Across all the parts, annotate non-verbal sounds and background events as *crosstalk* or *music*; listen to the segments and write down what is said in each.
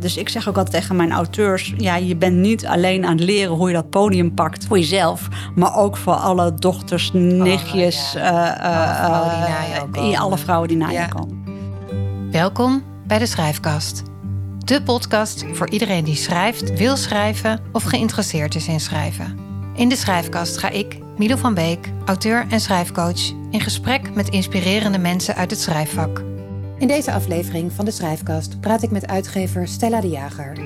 Dus ik zeg ook altijd tegen mijn auteurs: ja, je bent niet alleen aan het leren hoe je dat podium pakt voor jezelf, maar ook voor alle dochters, nichtjes, Oh, ja. eh, Alle vrouwen die eh, eh, alle vrouwen die na je komen. Welkom bij de Schrijfkast. De podcast voor iedereen die schrijft, wil schrijven of geïnteresseerd is in schrijven. In de Schrijfkast ga ik, Milo van Beek, auteur en schrijfcoach, in gesprek met inspirerende mensen uit het schrijfvak. In deze aflevering van de Schrijfkast praat ik met uitgever Stella de Jager.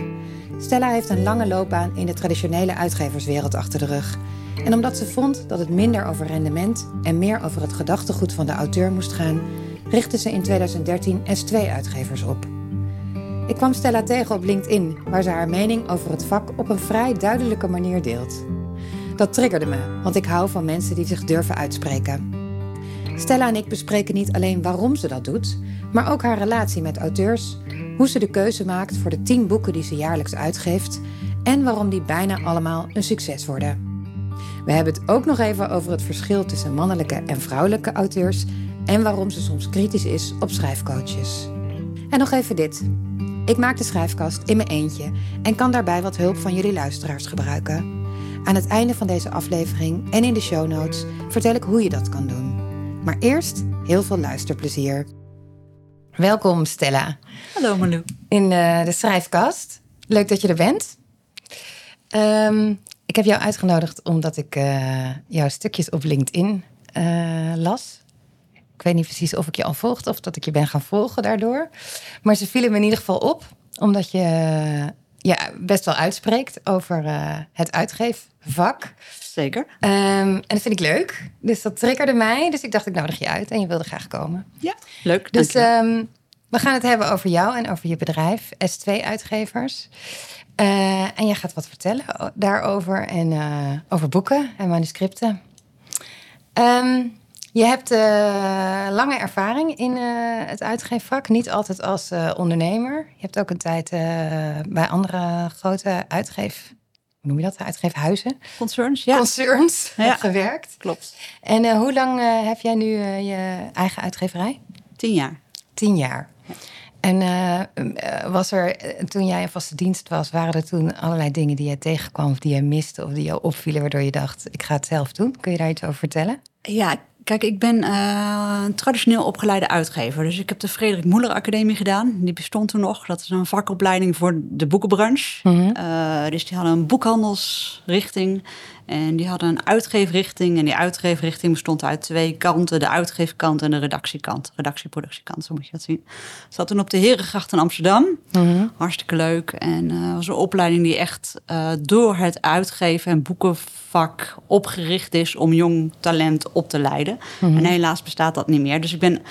Stella heeft een lange loopbaan in de traditionele uitgeverswereld achter de rug. En omdat ze vond dat het minder over rendement en meer over het gedachtegoed van de auteur moest gaan, richtte ze in 2013 S2-uitgevers op. Ik kwam Stella tegen op LinkedIn, waar ze haar mening over het vak op een vrij duidelijke manier deelt. Dat triggerde me, want ik hou van mensen die zich durven uitspreken. Stella en ik bespreken niet alleen waarom ze dat doet, maar ook haar relatie met auteurs, hoe ze de keuze maakt voor de tien boeken die ze jaarlijks uitgeeft en waarom die bijna allemaal een succes worden. We hebben het ook nog even over het verschil tussen mannelijke en vrouwelijke auteurs en waarom ze soms kritisch is op schrijfcoaches. En nog even dit. Ik maak de schrijfkast in mijn eentje en kan daarbij wat hulp van jullie luisteraars gebruiken. Aan het einde van deze aflevering en in de show notes vertel ik hoe je dat kan doen. Maar eerst heel veel luisterplezier. Welkom Stella Hallo Malou. in eh, de schrijfkast. Leuk dat je er bent. Ehm, ik heb jou uitgenodigd omdat ik eh, jouw stukjes op LinkedIn eh, las. Ik weet niet precies of ik je al volgde of dat ik je ben gaan volgen daardoor. Maar ze vielen me in ieder geval op, omdat je ja, best wel uitspreekt over eh, het uitgeefvak. Zeker. Ehm, en dat vind ik leuk. Dus dat triggerde mij. Dus ik dacht, ik nodig je uit en je wilde graag komen. Ja, leuk. Dus ehm, we gaan het hebben over jou en over je bedrijf, S2-uitgevers. Eh, en jij gaat wat vertellen daarover en eh, over boeken en manuscripten. Ehm, je hebt eh, lange ervaring in eh, het uitgeefvak, niet altijd als eh, ondernemer. Je hebt ook een tijd bij andere grote uitgeef... Hoe noem je dat? Uitgeefhuizen? Concerns, ja. Concerns Ja. gewerkt. Klopt. En hoe lang heb jij nu je eigen uitgeverij? Tien jaar. Tien jaar. En was er, toen jij in vaste dienst was, waren er toen allerlei dingen die jij tegenkwam of die jij miste of die jou opvielen, waardoor je dacht, ik ga het zelf doen? Kun je daar iets over vertellen? Ja, kijk, ik ben eh, een traditioneel opgeleide uitgever. Dus ik heb de Frederik Moeller Academie gedaan. Die bestond toen nog. Dat is een vakopleiding voor de boekenbranche. Eh, dus die hadden een boekhandelsrichting. En die hadden een uitgeefrichting. En die uitgeefrichting bestond uit twee kanten. De uitgeefkant en de redactiekant. Redactieproductiekant, zo moet je dat zien. Zat toen op de Herengracht in Amsterdam. Hartstikke leuk. En eh was een opleiding die echt eh, door het uitgeven en boekenvak opgericht is om jong talent op te leiden. En helaas bestaat dat niet meer. Dus ik ben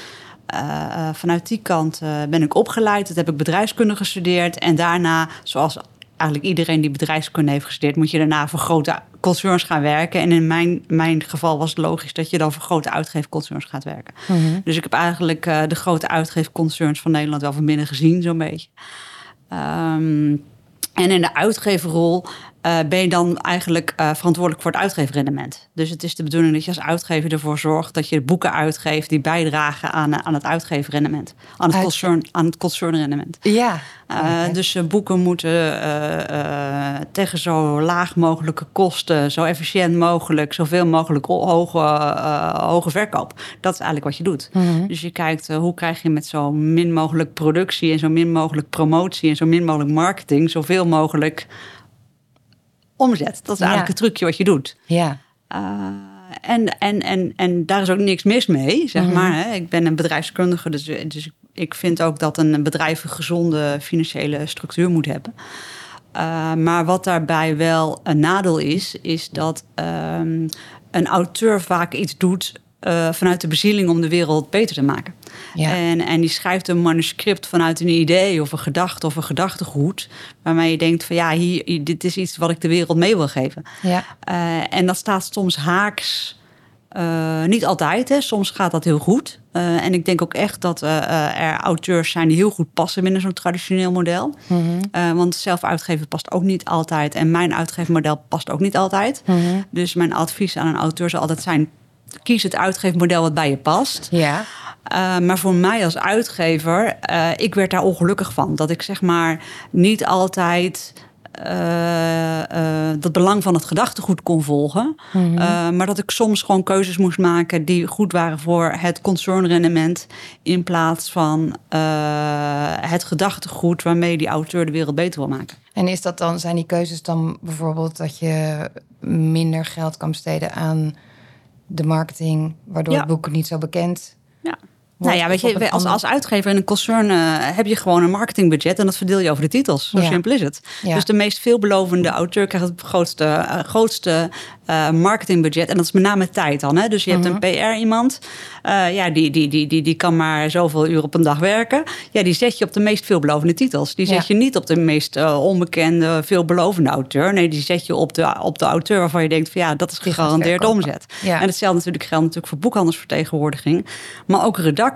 eh, vanuit die kant ben ik opgeleid. Dat heb ik bedrijfskunde gestudeerd. En daarna, zoals eigenlijk iedereen die bedrijfskunde heeft gestudeerd, moet je daarna voor grote concerns gaan werken. En in mijn, mijn geval was het logisch dat je dan voor grote uitgeefconcerns gaat werken. Dus ik heb eigenlijk eh, de grote uitgeefconcerns van Nederland wel van binnen gezien, zo'n beetje. Ehm, en in de uitgeverrol eh, ben je dan eigenlijk eh, verantwoordelijk voor het uitgeefrendement. Dus het is de bedoeling dat je als uitgever ervoor zorgt dat je boeken uitgeeft die bijdragen aan, eh, aan het uitgeefrendement. Aan het, Uit- concern, aan het concernrendement. Ja. Dus boeken moeten tegen zo laag mogelijke kosten, zo efficiënt mogelijk, zoveel mogelijk hoge, hoge verkoop. Dat is eigenlijk wat je doet. Mm -hmm. Dus je kijkt hoe krijg je met zo min mogelijk productie en zo min mogelijk promotie en zo min mogelijk marketing zoveel mogelijk omzet. Dat is eigenlijk het trucje wat je doet. Ja. en, en, en, en daar is ook niks mis mee, zeg -hmm. maar. Hè. Ik ben een bedrijfskundige, dus, dus ik vind ook dat een bedrijf een gezonde financiële structuur moet hebben. Uh, maar wat daarbij wel een nadeel is, is dat um, een auteur vaak iets doet uh, vanuit de bezieling om de wereld beter te maken. Ja. En, en die schrijft een manuscript vanuit een idee of een gedachte of een gedachtegoed. Waarmee je denkt van ja, hier, dit is iets wat ik de wereld mee wil geven. Ja. Uh, en dat staat soms haaks. Uh, niet altijd, hè. soms gaat dat heel goed. Uh, en ik denk ook echt dat er auteurs zijn die heel goed passen binnen zo'n traditioneel model. Mm -hmm. want zelf uitgeven past ook niet altijd. En mijn uitgeefmodel past ook niet altijd. Mm -hmm. Dus mijn advies aan een auteur zal altijd zijn: kies het uitgeefmodel wat bij je past. Ja. Uh, maar voor mij als uitgever, uh, ik werd daar ongelukkig van. Dat ik zeg maar niet altijd uh, dat belang van het gedachtegoed kon volgen. Mm -hmm. maar dat ik soms gewoon keuzes moest maken die goed waren voor het concernrendement. In plaats van het gedachtegoed waarmee die auteur de wereld beter wil maken. En is dat dan, zijn die keuzes dan bijvoorbeeld dat je minder geld kan besteden aan de marketing, waardoor ja. het boek niet zo bekend. Nou ja, weet je, als, als uitgever in een concern uh, heb je gewoon een marketingbudget en dat verdeel je over de titels. Zo ja. simpel is het. Ja. Dus de meest veelbelovende auteur krijgt het grootste, uh, grootste uh, marketingbudget. En dat is met name tijd dan. Hè? Dus je hebt een PR-iemand, ja, die, die, die, die, die kan maar zoveel uur op een dag werken. Ja, die zet je op de meest veelbelovende titels. Die zet je niet op de meest onbekende, veelbelovende auteur. Nee, die zet je op de, op de auteur waarvan je denkt van ja, dat is gegarandeerd omzet. En hetzelfde natuurlijk geldt natuurlijk voor boekhandelsvertegenwoordiging. Maar ook redactie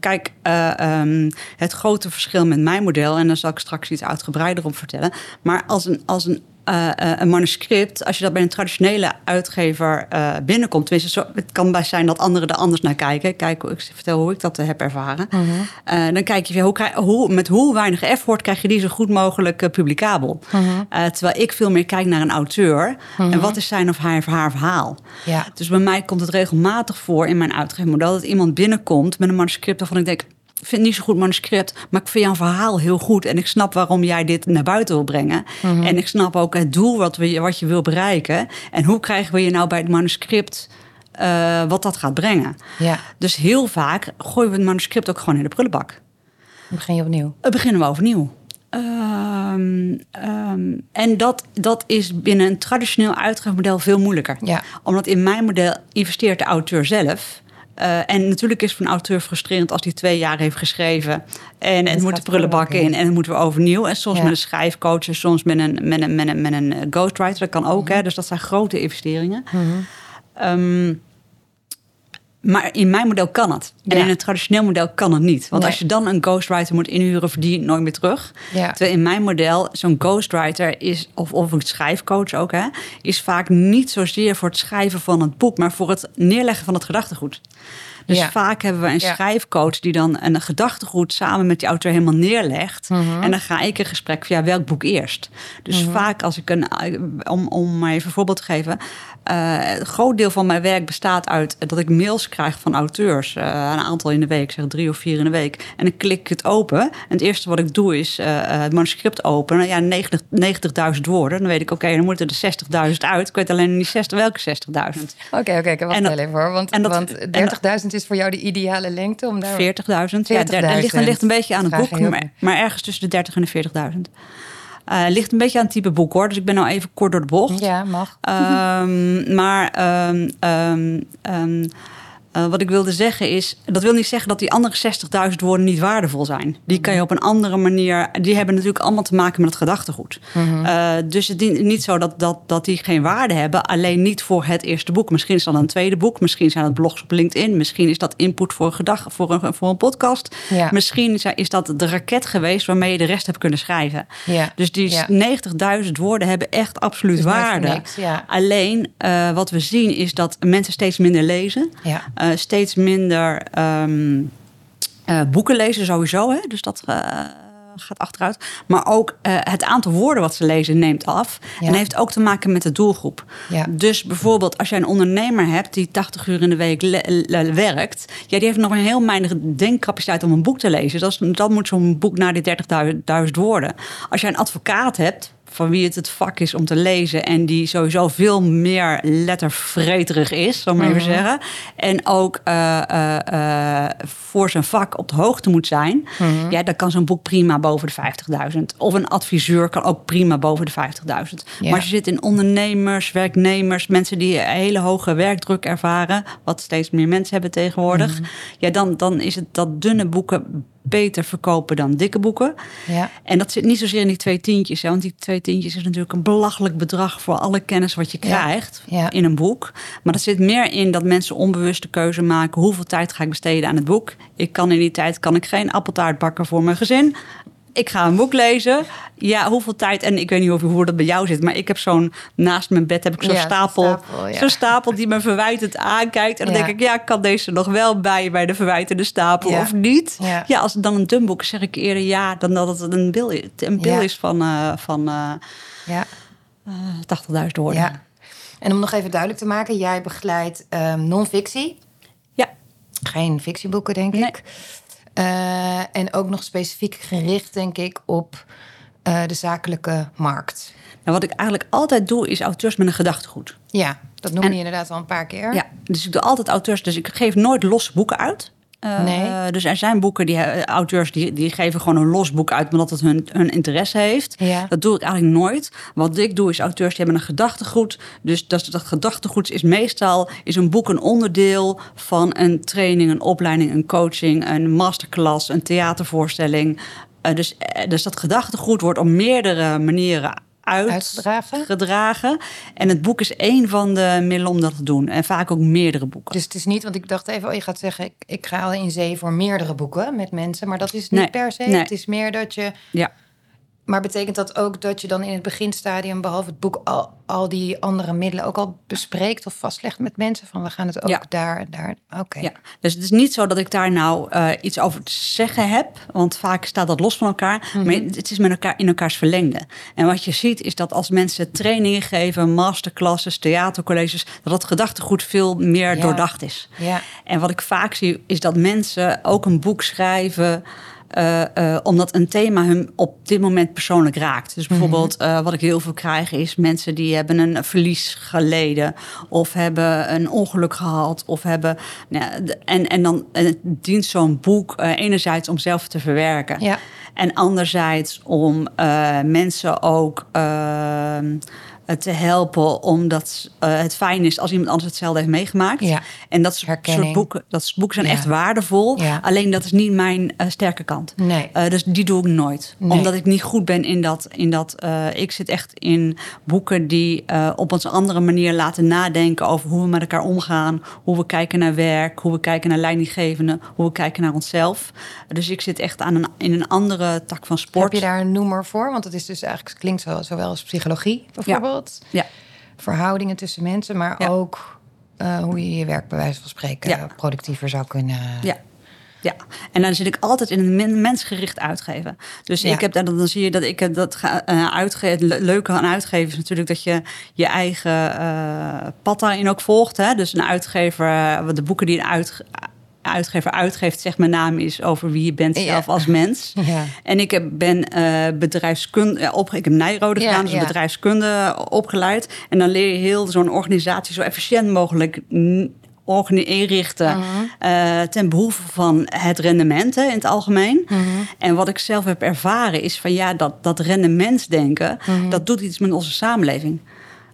Kijk, uh, um, het grote verschil met mijn model, en daar zal ik straks iets uitgebreider op vertellen. Maar als een, als een uh, een manuscript, als je dat bij een traditionele uitgever uh, binnenkomt, tenminste, zo, het kan best zijn dat anderen er anders naar kijken. Kijk, ik vertel hoe ik dat heb ervaren. Uh -huh. dan kijk je, hoe, hoe, met hoe weinig effort krijg je die zo goed mogelijk publicabel. -huh. terwijl ik veel meer kijk naar een auteur en wat is zijn of haar, haar verhaal. Ja. Dus bij mij komt het regelmatig voor in mijn uitgevermodel dat iemand binnenkomt met een manuscript waarvan ik denk, ik vind het niet zo goed manuscript, maar ik vind jouw verhaal heel goed. En ik snap waarom jij dit naar buiten wil brengen. Mm -hmm. En ik snap ook het doel wat, we, wat je wil bereiken. En hoe krijgen we je nou bij het manuscript uh, wat dat gaat brengen. Ja. Dus heel vaak gooien we het manuscript ook gewoon in de prullenbak. Dan begin je opnieuw? Dan beginnen we overnieuw. Um, um, en dat, dat is binnen een traditioneel uitgangsmodel veel moeilijker. Ja. Omdat in mijn model investeert de auteur zelf. Uh, en natuurlijk is het voor een auteur frustrerend als hij twee jaar heeft geschreven. En het, het moet de prullenbak in en het moeten we overnieuw. En soms ja. met een schrijfcoach, en soms met een, met een, met een, met een ghostwriter. Dat kan ook, mm -hmm. hè, dus dat zijn grote investeringen. Mm -hmm. um, maar in mijn model kan het. En ja. in een traditioneel model kan het niet. Want nee. als je dan een ghostwriter moet inhuren, verdien je het nooit meer terug. Ja. Terwijl in mijn model, zo'n ghostwriter is, of, of een schrijfcoach ook, hè, is vaak niet zozeer voor het schrijven van het boek, maar voor het neerleggen van het gedachtegoed. Dus ja. vaak hebben we een schrijfcoach die dan een gedachtegoed samen met die auteur helemaal neerlegt. Mm -hmm. En dan ga ik een gesprek via welk boek eerst. Dus mm -hmm. vaak als ik een, om, om maar even een voorbeeld te geven. Uh, een groot deel van mijn werk bestaat uit dat ik mails krijg van auteurs. Uh, een aantal in de week, zeg drie of vier in de week. En dan klik ik het open. En het eerste wat ik doe is uh, het manuscript openen. Ja, 90.000 90 woorden. Dan weet ik, oké, okay, dan moeten er 60.000 uit. Ik weet alleen niet 60, welke 60.000. Oké, oké, okay, wacht wel even hoor. Want, want 30.000 is voor jou de ideale lengte? om daar 40.000. 40 ja, dat ligt, ligt een beetje aan het boek, maar, maar, ergens tussen de 30 en de 40.000. Uh, ligt een beetje aan het type boek hoor. Dus ik ben nou even kort door de bocht. Ja, mag. Um, maar um, um, uh, wat ik wilde zeggen is, dat wil niet zeggen dat die andere 60.000 woorden niet waardevol zijn. Die kan je op een andere manier, die hebben natuurlijk allemaal te maken met het gedachtegoed. Mm -hmm. uh, dus het is niet zo dat, dat, dat die geen waarde hebben, alleen niet voor het eerste boek. Misschien is dat een tweede boek, misschien zijn het blogs op LinkedIn, misschien is dat input voor een, gedag, voor een, voor een podcast. Ja. Misschien is dat de raket geweest waarmee je de rest hebt kunnen schrijven. Ja. Dus die ja. 90.000 woorden hebben echt absoluut waarde. Niks. Alleen uh, wat we zien is dat mensen steeds minder lezen. Ja. Uh, steeds minder um, uh, boeken lezen sowieso. Hè? Dus dat uh, gaat achteruit. Maar ook uh, het aantal woorden wat ze lezen neemt af. Ja. En heeft ook te maken met de doelgroep. Ja. Dus bijvoorbeeld als jij een ondernemer hebt die 80 uur in de week werkt. Ja, die heeft nog een heel weinig denkcapaciteit om een boek te lezen. Dat, is, dat moet zo'n boek naar die 30.000 woorden. Als jij een advocaat hebt van wie het het vak is om te lezen. En die sowieso veel meer lettervreterig is, zal ik maar even Mhm. zeggen. En ook uh, uh, uh, voor zijn vak op de hoogte moet zijn. Mhm. Ja, dan kan zo'n boek prima boven de 50.000. Of een adviseur kan ook prima boven de 50.000. Ja. Maar als je zit in ondernemers, werknemers, mensen die een hele hoge werkdruk ervaren. Wat steeds meer mensen hebben tegenwoordig. Mhm. Ja, dan, dan is het dat dunne boeken beter verkopen dan dikke boeken. Ja. En dat zit niet zozeer in die twee tientjes. Hè, want die twee tientjes is natuurlijk een belachelijk bedrag voor alle kennis wat je krijgt Ja. Ja. in een boek. Maar dat zit meer in dat mensen onbewust de keuze maken: hoeveel tijd ga ik besteden aan het boek? Ik kan in die tijd kan ik geen appeltaart bakken voor mijn gezin. Ik ga een boek lezen. Ja, hoeveel tijd? En ik weet niet of, hoe dat bij jou zit, maar ik heb zo'n naast mijn bed heb ik zo'n Ja, stapel, stapel, ja. zo'n stapel die me verwijtend aankijkt. En dan Ja. denk ik, ja, kan deze nog wel bij bij de verwijtende stapel of niet? Ja. Als het dan een dun boek is, zeg ik eerder ja dan dat het een bil, een bil is van, eh van eh Ja. eh, 80.000 woorden. ja. En om nog even duidelijk te maken, jij begeleidt ehm non-fictie. Ja. Geen fictieboeken, denk Nee. ik. Eh, en ook nog specifiek gericht, denk ik, op eh, de zakelijke markt. Nou, wat ik eigenlijk altijd doe, is auteurs met een gedachtegoed. Ja, dat noemde En- je inderdaad al een paar keer. Ja, dus ik doe altijd auteurs. Dus ik geef nooit losse boeken uit. Eh, Nee. Dus er zijn boeken, die eh, auteurs die, die geven gewoon een los boek uit, omdat het hun, hun interesse heeft. Ja. Dat doe ik eigenlijk nooit. Wat ik doe is auteurs die hebben een gedachtegoed. Dus dat, dat gedachtegoed is meestal is een boek een onderdeel van een training, een opleiding, een coaching, een masterclass, een theatervoorstelling. Eh, dus, dus dat gedachtegoed wordt op meerdere manieren uit, Uitgedragen. gedragen. En het boek is één van de middelen om dat te doen. En vaak ook meerdere boeken. Dus het is niet, want ik dacht even, oh, je gaat zeggen, ik, ik ga al in zee voor meerdere boeken met mensen. Maar dat is niet Nee, per se. nee. Het is meer dat je. ja. Maar betekent dat ook dat je dan in het beginstadium, behalve het boek, al, al die andere middelen ook al bespreekt of vastlegt met mensen? Van we gaan het ook Ja. daar en daar. Oké. Ja, dus het is niet zo dat ik daar nou eh, iets over te zeggen heb, want vaak staat dat los van elkaar. Maar het is met elkaar in elkaars verlengde. En wat je ziet is dat als mensen trainingen geven, masterclasses, theatercolleges, dat het gedachtegoed veel meer Ja. doordacht is. Ja. En wat ik vaak zie is dat mensen ook een boek schrijven. Eh, eh, omdat een thema hun op dit moment persoonlijk raakt. Dus bijvoorbeeld, eh, wat ik heel veel krijg, is mensen die hebben een verlies geleden. Of hebben een ongeluk gehad. Of hebben. nou en, en dan en dient zo'n boek enerzijds om zelf te verwerken. Ja. En anderzijds om mensen ook ehm, te helpen, omdat eh, het fijn is als iemand anders hetzelfde heeft meegemaakt. Ja. En dat soort Herkenning. boeken, dat soort boeken zijn Ja. echt waardevol. Ja. Alleen dat is niet mijn eh, sterke kant. Nee. Eh, dus die doe ik nooit. Nee. Omdat ik niet goed ben in dat. In dat eh, ik zit echt in boeken die eh, op een andere manier laten nadenken over hoe we met elkaar omgaan. Hoe we kijken naar werk, hoe we kijken naar leidinggevenden, hoe we kijken naar onszelf. Dus ik zit echt aan een, in een andere tak van sport. Heb je daar een noemer voor? Want het is dus eigenlijk klinkt zo, zowel als psychologie bijvoorbeeld. Ja. Verhoudingen tussen mensen, maar Ja. ook eh, hoe je je werk bij wijze van spreken Ja. productiever zou kunnen. Ja. Ja, en dan zit ik altijd in een men- mensgericht uitgeven. Dus Ja. ik heb dan, dan zie je dat ik eh, dat ga eh, uitgeven. Het le- leuke aan uitgeven is natuurlijk dat je je eigen eh pad daarin ook volgt. Hè? Dus een uitgever, eh, de boeken die een uit, uitgever uitgeeft, zegt met name is over wie je bent Ja. zelf als mens. *laughs* Ja. En ik heb, ben eh bedrijfskunde ja, op, ik heb Nijrode gedaan, dus bedrijfskunde opgeleid. En dan leer je heel zo'n organisatie zo efficiënt mogelijk inrichten Mhm. eh, ten behoeve van het rendement hè, in het algemeen. Mhm. En wat ik zelf heb ervaren is van ja, dat, dat rendementsdenken, Mhm. dat doet iets met onze samenleving.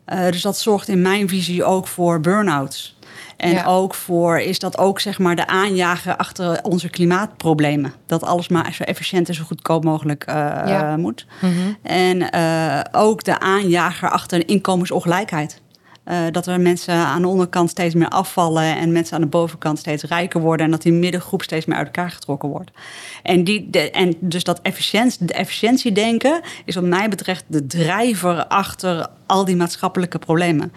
Eh, dus dat zorgt in mijn visie ook voor burn-outs. En Ja. ook voor, is dat ook zeg maar de aanjager achter onze klimaatproblemen. Dat alles maar zo efficiënt en zo goedkoop mogelijk eh, Ja. moet. En eh, ook de aanjager achter inkomensongelijkheid. Eh, dat er mensen aan de onderkant steeds meer afvallen en mensen aan de bovenkant steeds rijker worden. En dat die middengroep steeds meer uit elkaar getrokken wordt. En, die, de, en dus dat efficiëntie, de efficiëntiedenken is wat mij betreft de drijver achter al die maatschappelijke problemen.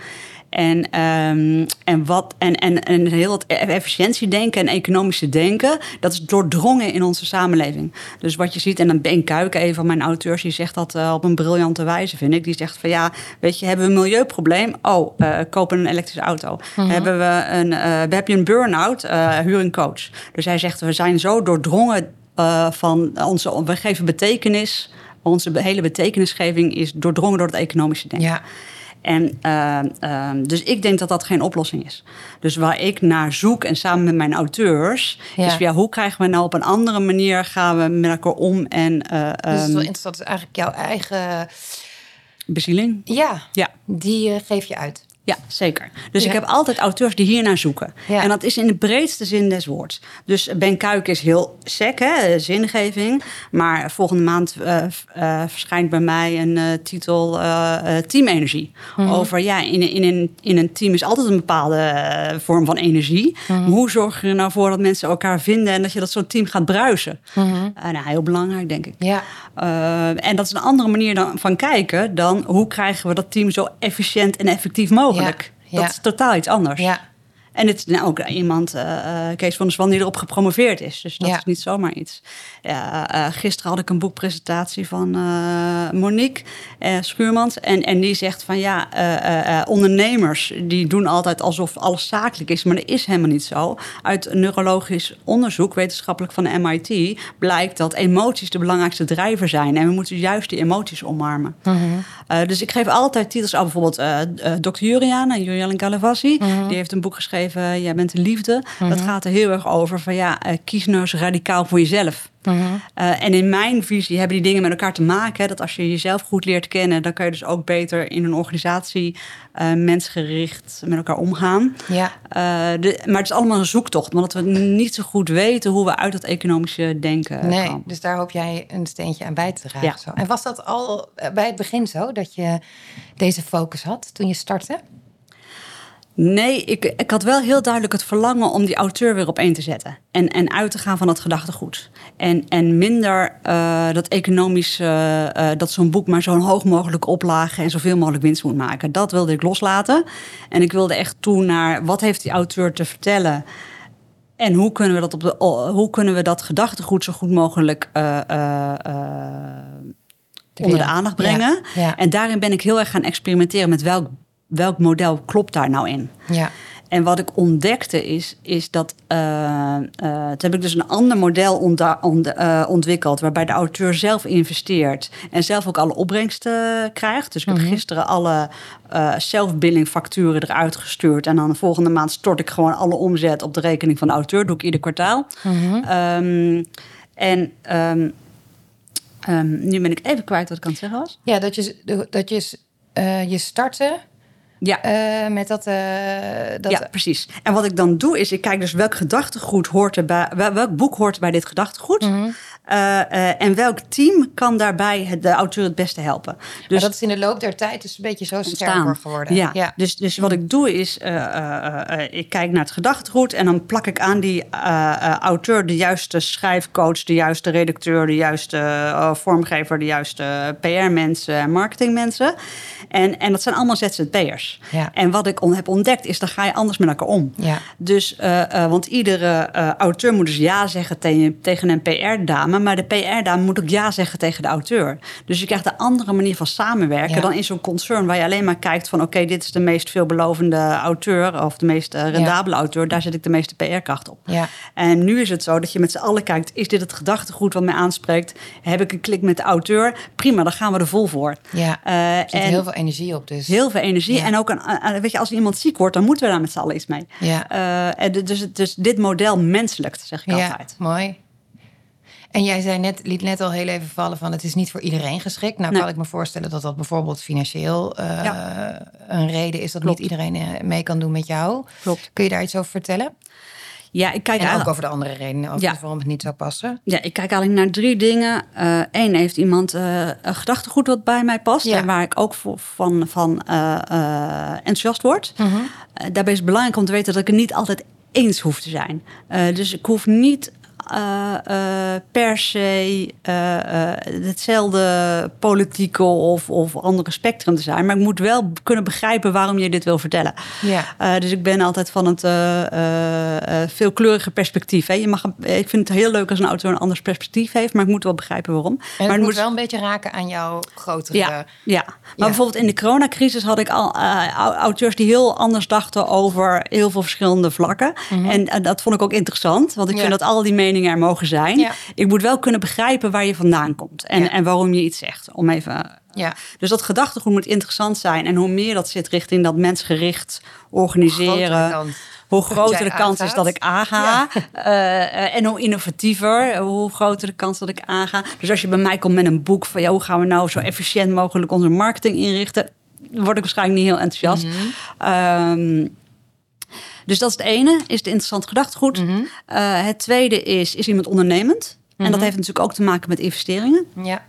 En, ehm, en, wat, en, en, en heel het efficiëntiedenken en economische denken, dat is doordrongen in onze samenleving. Dus wat je ziet, en dan Ben Kuiken, een van mijn auteurs, die zegt dat eh, op een briljante wijze, vind ik. Die zegt van ja, weet je, hebben we een milieuprobleem? Oh, eh koop een elektrische auto. Hebben we een, eh, heb je een burn-out? Huur een coach. Dus hij zegt, we zijn zo doordrongen van onze, we geven betekenis. Onze hele betekenisgeving is doordrongen door het economische denken. Ja. En eh, eh, dus ik denk dat dat geen oplossing is. Dus waar ik naar zoek en samen met mijn auteurs, Ja. is ja, hoe krijgen we nou op een andere manier gaan we met elkaar om en eh Dus het is wel ehm, interessant. Het is eigenlijk jouw eigen. bezieling? Ja, Ja. die eh, geef je uit. Ja, zeker. Dus Ja. ik heb altijd auteurs die hier naar zoeken. Ja. En dat is in de breedste zin des woords. Dus Ben Kuik is heel sec, hè, zingeving. Maar volgende maand eh, eh, verschijnt bij mij een eh, titel Teamenergie. Mhm. Over, ja, in, in, een, in een team is altijd een bepaalde vorm van energie. Mhm. Hoe zorg je er nou voor dat mensen elkaar vinden... en dat je dat zo'n team gaat bruisen? Eh, nou, heel belangrijk, denk ik. Ja. Uh, en dat is een andere manier dan, van kijken dan hoe krijgen we dat team zo efficiënt en effectief mogelijk. Ja, Dat is totaal iets anders. Ja. En het is nou ook iemand, uh, Kees van der Swan, die erop gepromoveerd is. Dus dat Ja. is niet zomaar iets. Ja, eh, gisteren had ik een boekpresentatie van eh, Monique eh, Schuurmans. En, en die zegt van ja, eh, eh, eh, ondernemers die doen altijd alsof alles zakelijk is. Maar dat is helemaal niet zo. Uit neurologisch onderzoek, wetenschappelijk van de MIT, blijkt dat emoties de belangrijkste drijver zijn. En we moeten juist die emoties omarmen. Eh, dus ik geef altijd titels aan bijvoorbeeld eh eh, Dr. Juriana, Juriana Galavassi. Die heeft een boek geschreven, Jij bent de liefde. Dat gaat er heel erg over van ja, eh, kies nou eens radicaal voor jezelf. Eh, en in mijn visie hebben die dingen met elkaar te maken. hè, Dat als je jezelf goed leert kennen, dan kan je dus ook beter in een organisatie eh, mensgericht met elkaar omgaan. Ja. De, maar het is allemaal een zoektocht, omdat we niet zo goed weten hoe we uit dat economische denken Nee, komen. dus daar hoop jij een steentje aan bij te dragen. Ja. Zo. En was dat al bij het begin zo, dat je deze focus had toen je startte? Nee, ik, ik had wel heel duidelijk het verlangen om die auteur weer op één te zetten. En, en uit te gaan van dat gedachtegoed. En, en minder eh, dat economisch, eh, dat zo'n boek maar zo'n hoog mogelijk oplage en zoveel mogelijk winst moet maken. Dat wilde ik loslaten. En ik wilde echt toe naar wat heeft die auteur te vertellen. En hoe kunnen we dat, op de, hoe kunnen we dat gedachtegoed zo goed mogelijk eh, onder de aandacht brengen. Ja, ja. En daarin ben ik heel erg gaan experimenteren met welk, welk model klopt daar nou in. Ja. En wat ik ontdekte is, is dat. toen heb ik dus een ander model ontda- ont- eh, ontwikkeld. waarbij de auteur zelf investeert. en zelf ook alle opbrengsten krijgt. Dus ik heb gisteren alle zelfbilling facturen eruit gestuurd. En dan de volgende maand stort ik gewoon alle omzet op de rekening van de auteur. Doe ik ieder kwartaal. Ehm, en. ehm, ehm, nu ben ik even kwijt wat ik aan het zeggen was. Ja, dat je, dat je, je startte Ja, eh, met dat... eh, dat ja, precies. En wat ik dan doe is, ik kijk dus welk gedachtegoed hoort erbij, wel- welk boek hoort bij dit gedachtegoed. Mhm. Eh, eh, en welk team kan daarbij het- de auteur het beste helpen. Maar Dus dat is in de loop der tijd dus een beetje zo sterker geworden. Ja, ja. Dus, dus wat ik doe is, eh, ik kijk naar het gedachtegoed en dan plak ik aan die auteur de juiste schrijfcoach, de juiste redacteur, de juiste vormgever, de juiste PR-mensen en marketingmensen. En, en dat zijn allemaal ZZP'ers. Ja. En wat ik on, heb ontdekt is, dan ga je anders met elkaar om. Ja. Dus, want iedere auteur moet dus ja zeggen tegen, tegen een PR-dame. Maar de PR-dame moet ook ja zeggen tegen de auteur. Dus je krijgt een andere manier van samenwerken Ja. dan in zo'n concern waar je alleen maar kijkt van oké, dit is de meest veelbelovende auteur of de meest eh, rendabele auteur. Daar zet ik de meeste PR-kracht op. Ja. En nu is het zo dat je met z'n allen kijkt, is dit het gedachtegoed wat mij aanspreekt? Heb ik een klik met de auteur? Prima, dan gaan we er vol voor. Ja, Eh, er zit en heel veel energie op dus. heel veel energie. En ook, een, een- weet je, als iemand ziek wordt, dan moeten we daar met z'n allen iets mee. Ja. Eh, de- dus, dus dit model menselijk, zeg ik ja, altijd. mooi. En jij zei net, liet net al heel even vallen van het is niet voor iedereen geschikt. Nou Nee. kan ik me voorstellen dat dat bijvoorbeeld financieel eh, Ja. een reden is dat Klopt. niet iedereen eh, mee kan doen met jou. Klopt. Kun je daar iets over vertellen? Ja, ik kijk, En ook over de andere redenen, over Ja. waarom het niet zou passen. ja, ik kijk eigenlijk naar drie dingen. Eén, heeft iemand eh, een gedachtegoed wat bij mij past... Ja. en waar ik ook voor, van, van eh, eh, enthousiast word. Mhm. Eh, daarbij is het belangrijk om te weten dat ik het niet altijd eens hoef te zijn. Eh, dus ik hoef niet eh, eh, per se eh, eh, hetzelfde politieke of, of andere spectrum te zijn. Maar ik moet wel kunnen begrijpen waarom je dit wil vertellen. Ja. Eh, dus ik ben altijd van het eh, eh, eh, veelkleurige perspectief. Hè. Je mag, ik vind het heel leuk als een auteur een anders perspectief heeft, maar ik moet wel begrijpen waarom. En maar het moet wel een beetje raken aan jouw grotere... ja, ja, maar Ja. bijvoorbeeld in de coronacrisis had ik al eh, au- auteurs die heel anders dachten over heel veel verschillende vlakken. En eh, dat vond ik ook interessant, want ik Mhm. Ja. vind dat al die meningen er mogen zijn. Ja. Ik moet wel kunnen begrijpen waar je vandaan komt en, Ja. en waarom je iets zegt. Om even, Ja. dus dat gedachtegoed moet interessant zijn. En hoe meer dat zit richting dat mensgericht organiseren. Hoe groter de kans is dat ik aanga. Eh, eh, en hoe innovatiever, hoe groter de kans dat ik aanga. Dus als je bij mij komt met een boek van ja, hoe gaan we nou zo efficiënt mogelijk onze marketing inrichten, word ik waarschijnlijk niet heel enthousiast. Ehm, dus dat is het ene, is het interessant gedachtegoed. Eh, het tweede is, is iemand ondernemend? En dat heeft natuurlijk ook te maken met investeringen. Ja.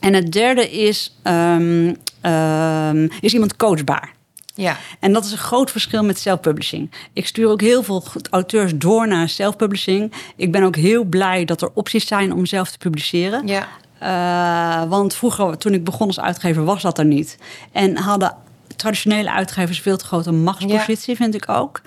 En het derde is, ehm, ehm, is iemand coachbaar? Ja. En dat is een groot verschil met self-publishing. Ik stuur ook heel veel auteurs door naar self-publishing. Ik ben ook heel blij dat er opties zijn om zelf te publiceren. Ja. Uh, want vroeger, toen ik begon als uitgever, was dat er niet. En hadden traditionele uitgevers veel te grote machtspositie, vind ik ook.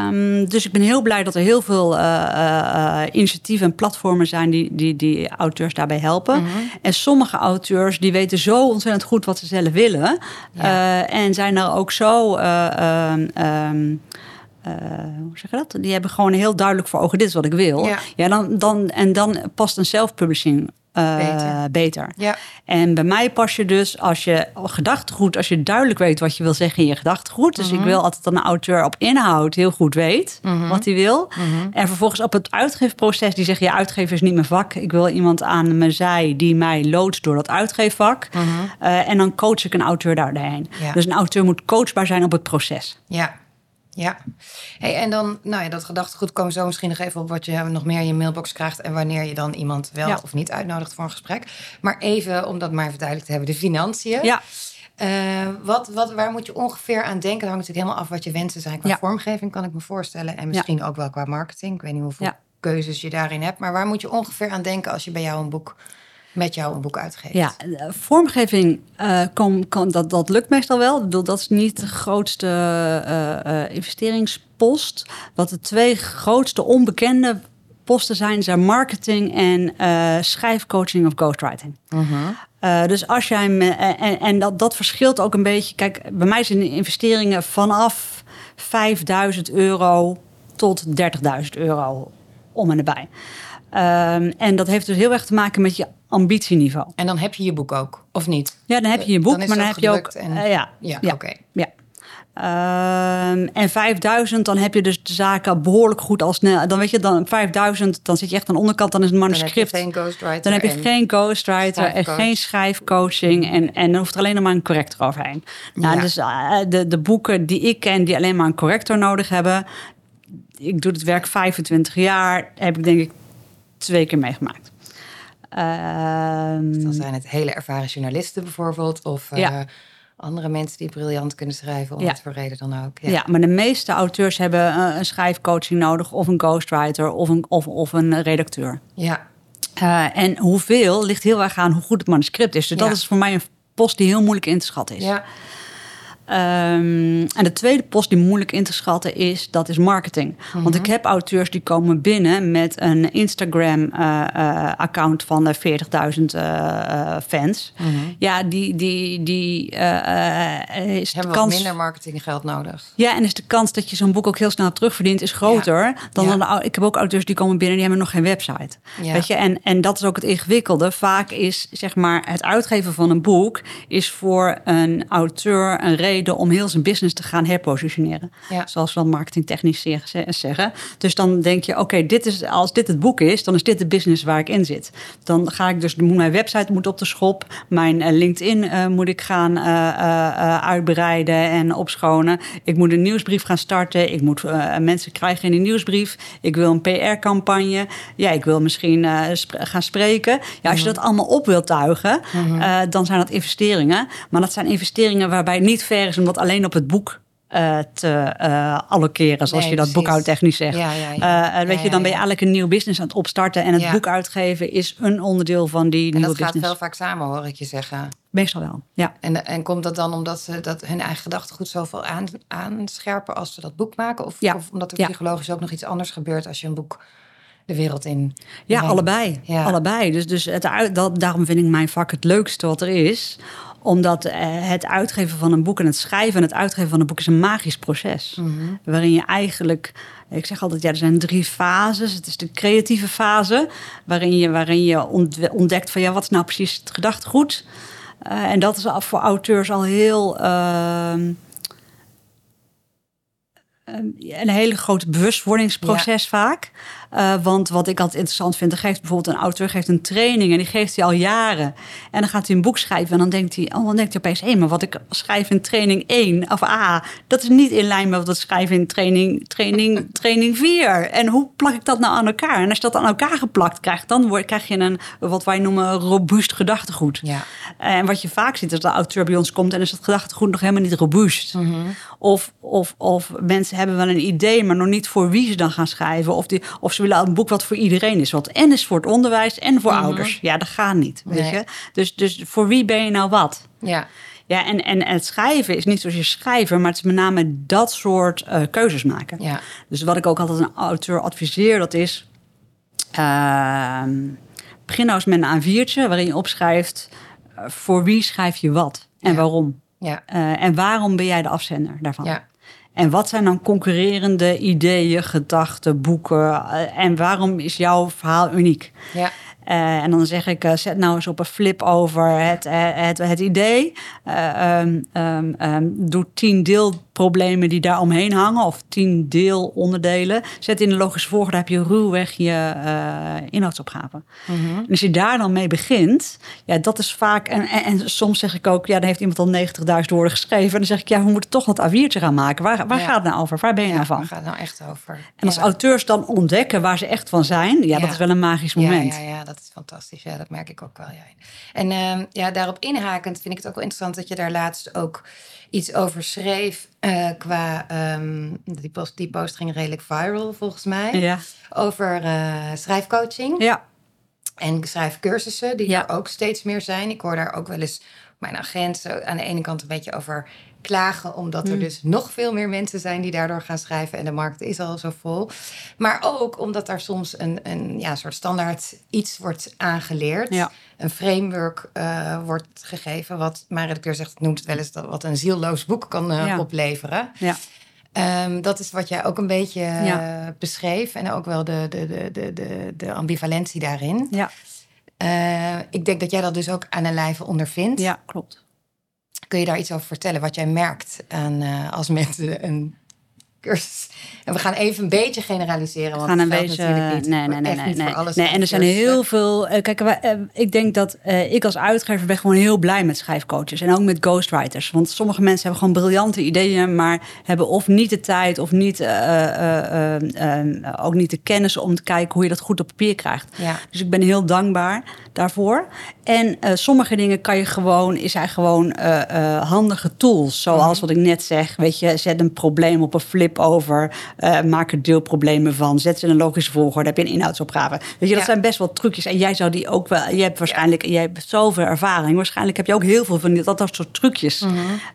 Um, dus ik ben heel blij dat er heel veel uh, uh, initiatieven en platformen zijn die, die, die auteurs daarbij helpen. Mm -hmm. En sommige auteurs die weten zo ontzettend goed wat ze zelf willen. Ja. en zijn er ook zo. Um, uh, hoe zeg je dat? Die hebben gewoon heel duidelijk voor ogen: dit is wat ik wil. Ja, ja dan, dan, en dan past een self-publishing uh, beter. beter. Ja. En bij mij pas je dus als je gedachtegoed, als je duidelijk weet wat je wil zeggen in je gedachtegoed. Dus mm -hmm. ik wil altijd dat een auteur op inhoud heel goed weet mm -hmm. wat hij wil. Mm -hmm. En vervolgens op het uitgeefproces, die zegt: ja, uitgeven is niet mijn vak. Ik wil iemand aan mijn zij die mij loodst door dat uitgeefvak. Uh, en dan coach ik een auteur daarheen. Ja. Dus een auteur moet coachbaar zijn op het proces. Ja. Ja, hey, en dan, nou ja, dat gedachtegoed komen zo misschien nog even op wat je nog meer in je mailbox krijgt en wanneer je dan iemand wel ja. of niet uitnodigt voor een gesprek. Maar even, om dat maar even duidelijk te hebben, de financiën. Ja. Uh, wat, wat, waar moet je ongeveer aan denken? Dat hangt natuurlijk helemaal af wat je wensen zijn qua ja. vormgeving, kan ik me voorstellen. En misschien ook wel qua marketing. Ik weet niet hoeveel keuzes je daarin hebt. Maar waar moet je ongeveer aan denken als je bij jou een boek met jou een boek uitgeeft. Ja, vormgeving, uh, kan, kan, dat, dat lukt meestal wel. Ik bedoel, dat is niet de grootste uh, uh, investeringspost. Wat de twee grootste onbekende posten zijn, zijn marketing en schrijfcoaching of ghostwriting. -huh. dus als jij me, en, en dat, dat verschilt ook een beetje. Kijk, bij mij zijn investeringen vanaf 5000 euro tot 30.000 euro om en erbij. Um, en dat heeft dus heel erg te maken met je ambitieniveau. En dan heb je je boek ook, of niet? Ja, dan heb je je boek, dan maar dan heb je ook. En... Uh, ja, ja, ja. oké. Okay. Ja. Um, en 5000, dan heb je dus de zaken behoorlijk goed al snel. Dan weet je, dan 5000, dan zit je echt aan de onderkant, dan is het manuscript. Dan heb je geen ghostwriter. Dan heb je geen ghostwriter en geen schrijfcoaching. En, en dan hoeft er alleen nog maar een corrector overheen. Nou, ja. dus uh, de, de boeken die ik ken, die alleen maar een corrector nodig hebben. Ik doe het werk 25 jaar, heb ik denk ik twee keer meegemaakt. Um, dan zijn het hele ervaren journalisten bijvoorbeeld, of ja. andere mensen die briljant kunnen schrijven, om ja. wat voor reden dan ook. Ja. ja. maar de meeste auteurs hebben uh, een schrijfcoaching nodig, of een ghostwriter, of een, of, of een redacteur. Ja. Uh, en hoeveel ligt heel erg aan hoe goed het manuscript is. Dus dat is voor mij een post die heel moeilijk in te schatten is. Ja. Um, en de tweede post die moeilijk in te schatten is, dat is marketing. Mm -hmm. Want ik heb auteurs die komen binnen met een Instagram-account uh, uh, van 40.000 uh, fans. Mm -hmm. Ja, die, die, die is Hebben de kans... minder marketinggeld nodig. Ja, en is de kans dat je zo'n boek ook heel snel terugverdient, is groter ja. dan ja. dan. Ik heb ook auteurs die komen binnen die hebben nog geen website. Ja. Weet je? En, en dat is ook het ingewikkelde. Vaak is zeg maar het uitgeven van een boek is voor een auteur een reden om heel zijn business te gaan herpositioneren. Ja. Zoals we dan marketingtechnisch zeggen. Dus dan denk je, oké, okay, dit is als dit het boek is, dan is dit de business waar ik in zit. Dan ga ik dus, mijn website moet op de schop, mijn uh, LinkedIn uh, moet ik gaan uh, uitbreiden en opschonen. Ik moet een nieuwsbrief gaan starten. Ik moet mensen krijgen in die nieuwsbrief. Ik wil een PR-campagne. Ja, ik wil misschien sp gaan spreken. Ja, als je Mhm. dat allemaal op wilt tuigen, -hmm. dan zijn dat investeringen. Maar dat zijn investeringen waarbij niet ver is om dat alleen op het boek uh, te uh, allokeren, zoals nee, je dat boekhoudtechnisch zegt. Ja, ja, ja. Uh, weet je, dan ben je eigenlijk een nieuw business aan het opstarten en het boek uitgeven is een onderdeel van die En nieuwe dat gaat wel vaak samen, hoor ik je zeggen. Meestal wel, ja. En, en komt dat dan omdat ze dat hun eigen gedachtegoed zoveel aan, aanscherpen als ze dat boek maken? Of, of omdat er psychologisch ook nog iets anders gebeurt als je een boek de wereld in. Ja, brengt? allebei. Ja. allebei. Dus, dus het, dat, daarom vind ik mijn vak het leukste wat er is. Omdat eh, het uitgeven van een boek en het schrijven en het uitgeven van een boek is een magisch proces. Mhm. Waarin je eigenlijk, ik zeg altijd, ja, er zijn drie fases. Het is de creatieve fase, waarin je, waarin je ont- ontdekt van ja, wat is nou precies het gedachtegoed. Uh, en dat is voor auteurs al heel. ehm, een hele grote bewustwordingsproces ja. vaak. Uh, want wat ik altijd interessant vind, er geeft bijvoorbeeld een auteur geeft een training en die geeft hij al jaren. En dan gaat hij een boek schrijven en dan denkt hij, oh, dan denkt hij opeens, hé, hey, maar wat ik schrijf in training 1 of A, dat is niet in lijn met wat ik schrijf in training, training, training 4. En hoe plak ik dat nou aan elkaar? En als je dat aan elkaar geplakt krijgt, dan word, krijg je een, wat wij noemen, robuust gedachtegoed. Ja. En wat je vaak ziet, is dat de auteur bij ons komt en is het gedachtegoed nog helemaal niet robuust. Mm -hmm. Of, of, of mensen hebben wel een idee, maar nog niet voor wie ze dan gaan schrijven. Of, die, of ze willen een boek wat voor iedereen is. Wat en is voor het onderwijs en voor ouders. Ja, dat gaat niet. Weet Nee. je? Dus, dus voor wie ben je nou wat? Ja. Ja, en, en, het schrijven is niet zoals je schrijven, maar het is met name dat soort eh, keuzes maken. Ja. Dus wat ik ook altijd een auteur adviseer, dat is... ehm, begin nou eens met een A4'tje waarin je opschrijft... eh, voor wie schrijf je wat en Ja. waarom. Ja. Eh, en waarom ben jij de afzender daarvan? Ja. En wat zijn dan concurrerende ideeën, gedachten, boeken? eh, en waarom is jouw verhaal uniek? Ja. Eh, en dan zeg ik, eh, zet nou eens op een flip over het, het, het idee. Ehm, doe tien deelproblemen die daar omheen hangen. Of tien deelonderdelen. Zet in de logische volgorde, heb je ruwweg je eh, inhoudsopgave. Mhm. En als je daar dan mee begint, ja, dat is vaak... En, en, en soms zeg ik ook, ja, dan heeft iemand al 90.000 woorden geschreven. En dan zeg ik, ja, we moeten toch dat A4'tje gaan maken. Waar, waar Ja. gaat het nou over? Waar ben je Ja, nou van? Waar gaat het nou echt over? En als ja. auteurs dan ontdekken waar ze echt van zijn... Ja, dat is wel een magisch moment. Ja, ja, dat is fantastisch. Ja, dat merk ik ook wel. Ja. En ehm, ja, daarop inhakend vind ik het ook wel interessant dat je daar laatst ook iets over schreef. Eh, qua, ehm, die, post, die post ging redelijk viral volgens mij. Ja, Over eh, schrijfcoaching ja. en schrijfcursussen, die Ja. er ook steeds meer zijn. Ik hoor daar ook wel eens mijn agent aan de ene kant een beetje over klagen, omdat er Mm. dus nog veel meer mensen zijn die daardoor gaan schrijven en de markt is al zo vol. Maar ook omdat daar soms een, een ja, soort standaard iets wordt aangeleerd. Ja. Een framework eh, wordt gegeven, wat mijn redacteur zegt, noemt het wel eens dat wat een zielloos boek kan eh, Ja. opleveren. ja. Ehm, dat is wat jij ook een beetje eh, Ja. beschreef. En ook wel de, de, de, de, de, ambivalentie daarin. Ja, ik denk dat jij dat dus ook aan een lijve ondervindt. ja, klopt. Kun je daar iets over vertellen? Wat jij merkt aan, eh, als mensen een cursus... En we gaan even een beetje generaliseren. Want We gaan een beetje. natuurlijk niet Nee, nee, nee. echt Nee, nee. voor alles nee en er zijn heel veel. eh, Kijk, eh, ik denk dat eh, ik als uitgever ben gewoon heel blij met schrijfcoaches. En ook met ghostwriters. Want sommige mensen hebben gewoon briljante ideeën. maar hebben of niet de tijd. of niet, eh, eh, eh, eh, ook niet de kennis om te kijken hoe je dat goed op papier krijgt. Ja. Dus ik ben heel dankbaar daarvoor. En sommige dingen kan je gewoon, is hij gewoon handige tools. Zoals wat ik net zeg, weet je, zet een probleem op een flip over, eh, maak er deelproblemen van, zet ze in een logische volgorde, heb je een inhoudsopgave. Weet je, dat Ja. zijn best wel trucjes. En jij zou die ook wel, je hebt waarschijnlijk, jij hebt zoveel ervaring, waarschijnlijk heb je ook heel veel van die, dat, dat soort trucjes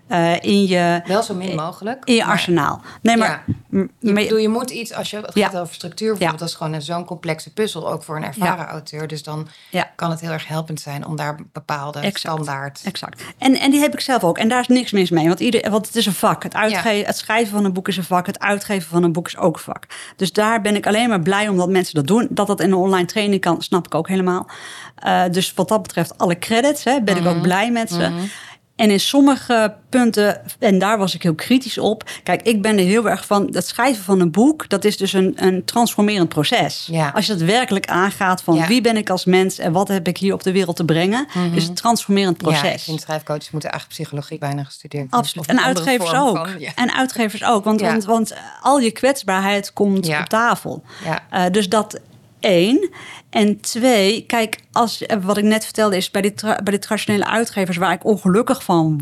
eh, in je, Wel zo min mogelijk. in je maar- arsenaal. Nee, maar, Ja. Je, bedoel, je moet iets, als je het Ja. gaat over structuur bijvoorbeeld, dat is gewoon een- zo'n complexe puzzel, ook voor een ervaren auteur. Dus dan Ja. kan het heel erg helpend zijn om daar bepaalde Exact. standaard... Exact. En, en die heb ik zelf ook. En daar is niks mis mee. Want, ieder, want het is een vak. Het, uitge Ja. het schrijven van een boek is een vak. Het uitgeven van een boek is ook vak. Dus daar ben ik alleen maar blij omdat mensen dat doen. Dat dat in een online training kan, snap ik ook helemaal. Eh, dus wat dat betreft, alle credits, hè, ben ik ook blij met ze. En in sommige punten, en daar was ik heel kritisch op. Kijk, ik ben er heel erg van. Het schrijven van een boek, dat is dus een, een transformerend proces. Ja. Als je dat werkelijk aangaat van Ja. wie ben ik als mens en wat heb ik hier op de wereld te brengen, is het een transformerend proces. Ja, schrijfcoaches moeten eigenlijk psychologie bijna gestudeerd hebben. Absoluut. En uitgevers ook. van, ja. En uitgevers ook. Want, want, want al je kwetsbaarheid komt Ja. op tafel. Ja. Eh, dus dat één. En twee, kijk, als, eh, wat ik net vertelde is bij die, tra- bij die traditionele uitgevers waar ik ongelukkig van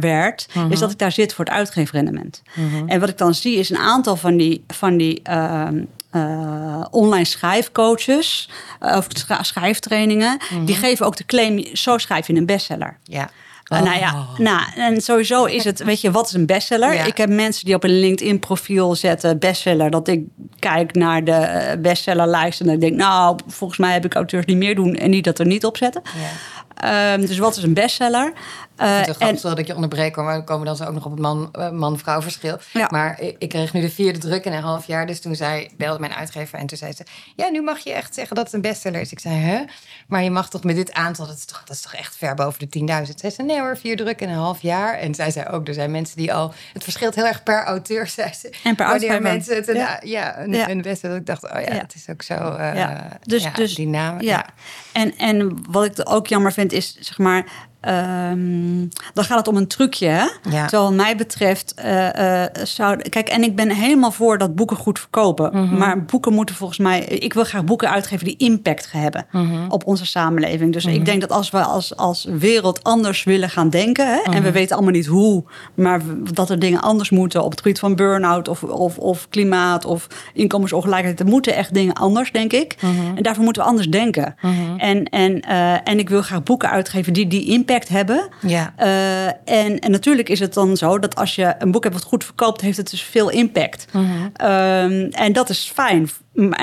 werd, Mhm. is dat ik daar zit voor het uitgeefrendement. En wat ik dan zie is een aantal van die, van die ehm, eh, online schrijfcoaches eh, of schrijftrainingen, Mhm. die geven ook de claim: zo schrijf je een bestseller. Ja. Uh, Nou ja, nou, en sowieso is het, weet je, wat is een bestseller? Oh. Ja. Ik heb mensen die op een LinkedIn-profiel zetten bestseller. Dat ik kijk naar de eh, bestsellerlijst en dan denk, nou, volgens mij heb ik auteurs die meer doen en die dat er niet op zetten. Ja. Ehm, dus wat is een bestseller? Ik Uh, vind het wel en, grappig dat ik je onderbreek, maar we komen dan zo ook nog op het man- eh, man-vrouw verschil. Ja. Maar ik, ik kreeg nu de vierde druk in een half jaar. Dus toen zei, belde mijn uitgever en toen zei ze... Ja, nu mag je echt zeggen dat het een bestseller is. Ik zei, hè? Maar je mag toch met dit aantal, dat is toch, dat is toch echt ver boven de 10.000? Zij zei, nee hoor, vier druk in een half jaar. En zij zei ook, er zijn mensen die al... Het verschilt heel erg per auteur, *laughs* zei ze. En per uitgever. mensen het een, Ja. ja. een, Ja. een bestseller... Ik dacht, oh ja, het is ook zo... eh ja. Dus, dus, die. Ja. En, en wat ik ook jammer vind is, zeg maar, ehm, dan gaat het om een trucje. Hè? Ja. Terwijl wat mij betreft eh, eh, zou... Kijk, en ik ben helemaal voor dat boeken goed verkopen. Mhm. Maar boeken moeten volgens mij... Ik wil graag boeken uitgeven die impact hebben Mhm. op onze samenleving. Dus ik denk dat als we als, als wereld anders willen gaan denken... Hè, Mhm. en we weten allemaal niet hoe... maar dat er dingen anders moeten op het gebied van burn-out... of, of, of klimaat of inkomensongelijkheid. Er moeten echt dingen anders, denk ik. Mhm. En daarvoor moeten we anders denken. En, en, eh, en ik wil graag boeken uitgeven die die impact hebben... Ja. Eh, en, en natuurlijk is het dan zo dat als je een boek hebt wat goed verkoopt, heeft het dus veel impact. Mhm. Ehm, en dat is fijn.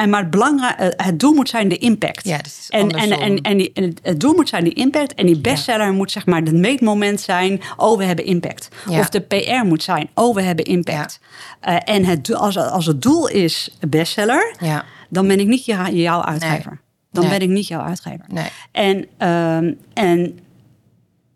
Maar het, belangrijk, het doel moet zijn de impact. Ja, dus en, en, en, en, die, en het- doel moet zijn die impact. En die bestseller moet zeg maar het meetmoment zijn. Oh, we hebben impact. Ja. Of de PR moet zijn. Oh, we hebben impact. Eh, en het, als, als het doel is bestseller, Ja. dan ben ik niet jou- jouw uitgever. Dan Nee. ben ik niet jouw uitgever. Nee. En, ehm, en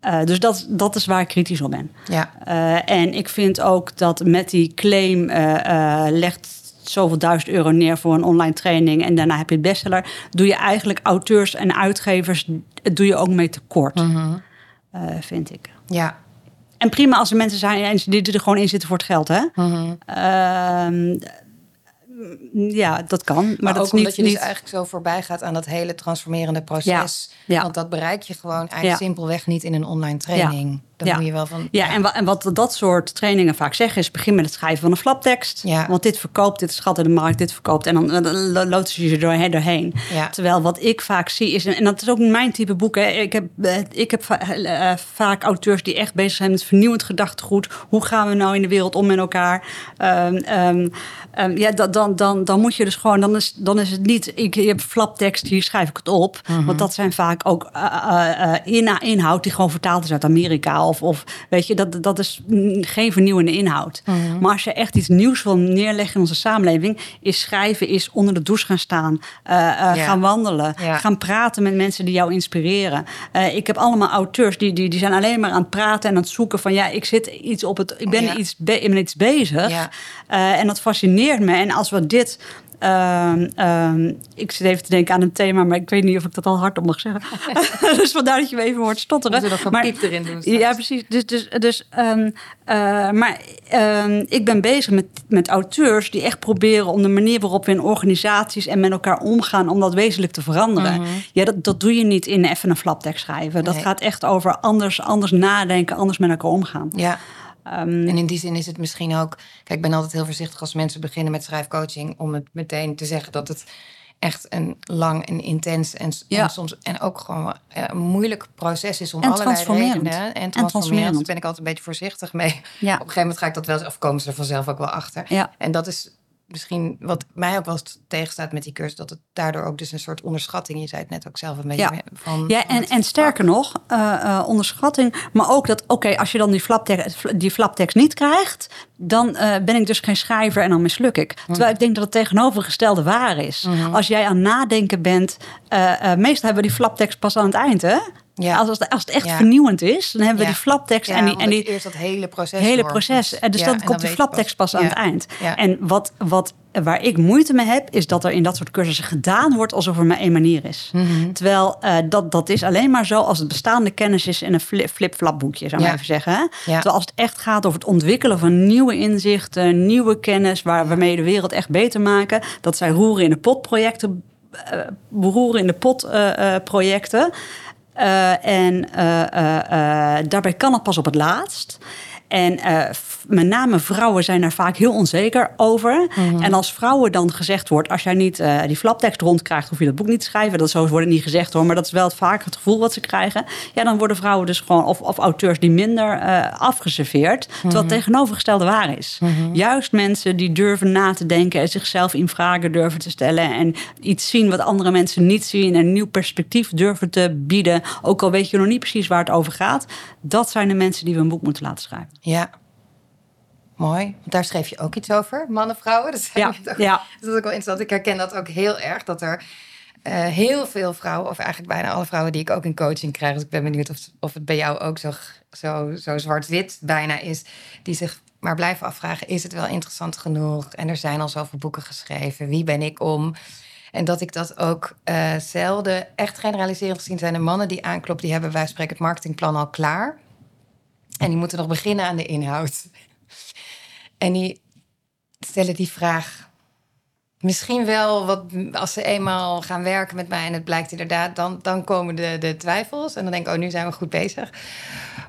eh, dus dat, dat is waar ik kritisch op ben. Ja. Eh, en ik vind ook dat met die claim eh, legt zoveel duizend euro neer voor een online training en daarna heb je het bestseller, doe je eigenlijk auteurs en uitgevers, het doe je ook mee tekort, Mhm. vind ik. Ja. En prima als er mensen zijn die er gewoon in zitten voor het geld, hè? Mhm. Ja, dat kan. Maar, Maar, dat ook is niet, omdat je niet dus eigenlijk zo voorbij gaat aan dat hele transformerende proces. Ja, ja. Want dat bereik je gewoon eigenlijk Ja. simpelweg niet in een online training. Dan Ja. moet je wel van... Ja, en, wa- en wat dat soort trainingen vaak zeggen is... begin met het schrijven van een flaptekst. Ja. Want dit verkoopt, dit schat in de markt, dit verkoopt. En dan lo- loodsen je er doorheen. doorheen. Terwijl wat ik vaak zie is... en dat is ook mijn type boek. Hè. Ik heb, eh, ik heb va- eh, eh, vaak auteurs die echt bezig zijn met vernieuwend gedachtegoed. Hoe gaan we nou in de wereld om met elkaar? Ehm, ehm, ehm, ja, dat, dan, dan, dan moet je dus gewoon... dan is, dan is het niet... Ik, je hebt flaptekst, hier schrijf ik het op. Mhm. Want dat zijn vaak ook inhoud... die gewoon vertaald is uit Amerika. Of, of weet je, dat, dat is mm, geen vernieuwende inhoud. Mhm. Maar als je echt iets nieuws wil neerleggen in onze samenleving... is schrijven, is onder de douche gaan staan. eh, eh, Ja. Gaan wandelen. Ja. Gaan praten met mensen die jou inspireren. Eh, ik heb allemaal auteurs die, die, die zijn alleen maar aan het praten en aan het zoeken van... ja, ik zit iets op het... Ik ben, Ja. iets, be- ik ben iets bezig. En dat fascineert me. En als we dit... ehm, ehm, ik zit even te denken aan een thema, maar ik weet niet of ik dat al hardop mag zeggen. *laughs* *laughs* dus vandaar dat je me even hoort stotteren. We nog Maar- piep erin doen straks? Ja, precies. Dus, dus, dus, ehm, eh, maar ik ben bezig met, met auteurs die echt proberen om de manier waarop we in organisaties en met elkaar omgaan, om dat wezenlijk te veranderen. Ja, dat, dat doe je niet in even een flaptekst schrijven. Dat Nee. gaat echt over anders, anders nadenken, anders met elkaar omgaan. Ja. Ehm, En in die zin is het misschien ook... Kijk, ik ben altijd heel voorzichtig als mensen beginnen met schrijfcoaching... om het meteen te zeggen dat het echt een lang en intens... en, Ja. en soms en ook gewoon eh, een moeilijk proces is om En allerlei redenen. En En transformerend. Daar ben ik altijd een beetje voorzichtig mee. Ja. Op een gegeven moment ga ik dat wel... of komen ze er vanzelf ook wel achter. Ja. En dat is misschien wat mij ook wel eens tegenstaat met die cursus... dat het daardoor ook dus een soort onderschatting... je zei het net ook zelf een beetje Ja. van... Ja, van en, en sterker nog, eh, eh, onderschatting. Maar ook dat, oké, als je dan die flaptekst, die flaptekst niet krijgt, dan eh, ben ik dus geen schrijver en dan misluk ik. Hm. Terwijl ik denk dat het tegenovergestelde waar is. Mhm. Als jij aan nadenken bent, meestal hebben we die flaptekst pas aan het eind, hè? Ja. Als, het, als het echt Ja. vernieuwend is, dan hebben we die flaptekst en die, en die eerst dat hele proces hele door proces. En dus dan en komt die weet je flaptekst pas aan het eind. En wat, wat, waar ik moeite mee heb, is dat er in dat soort cursussen gedaan wordt alsof er maar één manier is. Mhm. Terwijl eh, dat, dat is alleen maar zo als het bestaande kennis is in een fli- flip-flap boekje, zou ik even zeggen. Terwijl als het echt gaat over het ontwikkelen van nieuwe inzichten, nieuwe kennis, waar, waarmee je de wereld echt beter maken. Dat zijn roeren in de pot projecten, eh, roeren in de pot eh, eh, projecten. Eh, en eh, eh, daarbij kan het pas op het laatst. En eh, met name vrouwen zijn daar vaak heel onzeker over. En als vrouwen dan gezegd wordt... als jij niet eh, die flaptekst rondkrijgt... hoef je dat boek niet te schrijven. Dat zo wordt het niet gezegd hoor. Maar dat is wel vaak het gevoel wat ze krijgen. Ja, dan worden vrouwen dus gewoon... of, of auteurs die minder eh, afgeserveerd. Terwijl het tegenovergestelde waar is. Juist mensen die durven na te denken... en zichzelf in vragen durven te stellen... en iets zien wat andere mensen niet zien... en een nieuw perspectief durven te bieden... ook al weet je nog niet precies waar het over gaat... dat zijn de mensen die we een boek moeten laten schrijven. Ja. Mooi. Want daar schreef je ook iets over, mannen, vrouwen. Dat, Ja, ja. dat is ook wel interessant. Ik herken dat ook heel erg. Dat er eh, heel veel vrouwen, of eigenlijk bijna alle vrouwen die ik ook in coaching krijg. Dus ik ben benieuwd of, of het bij jou ook zo, zo, zo zwart-wit bijna is. Die zich maar blijven afvragen, is het wel interessant genoeg? En er zijn al zoveel boeken geschreven. Wie ben ik om? En dat ik dat ook uh, zelden, echt generaliserend gezien, zijn de mannen die aankloppen, die hebben wij spreken het marketingplan al klaar. En die moeten nog beginnen aan de inhoud. En die stellen die vraag misschien wel wat als ze eenmaal gaan werken met mij en het blijkt inderdaad, dan, dan komen de, de twijfels. En dan denk ik, oh, nu zijn we goed bezig.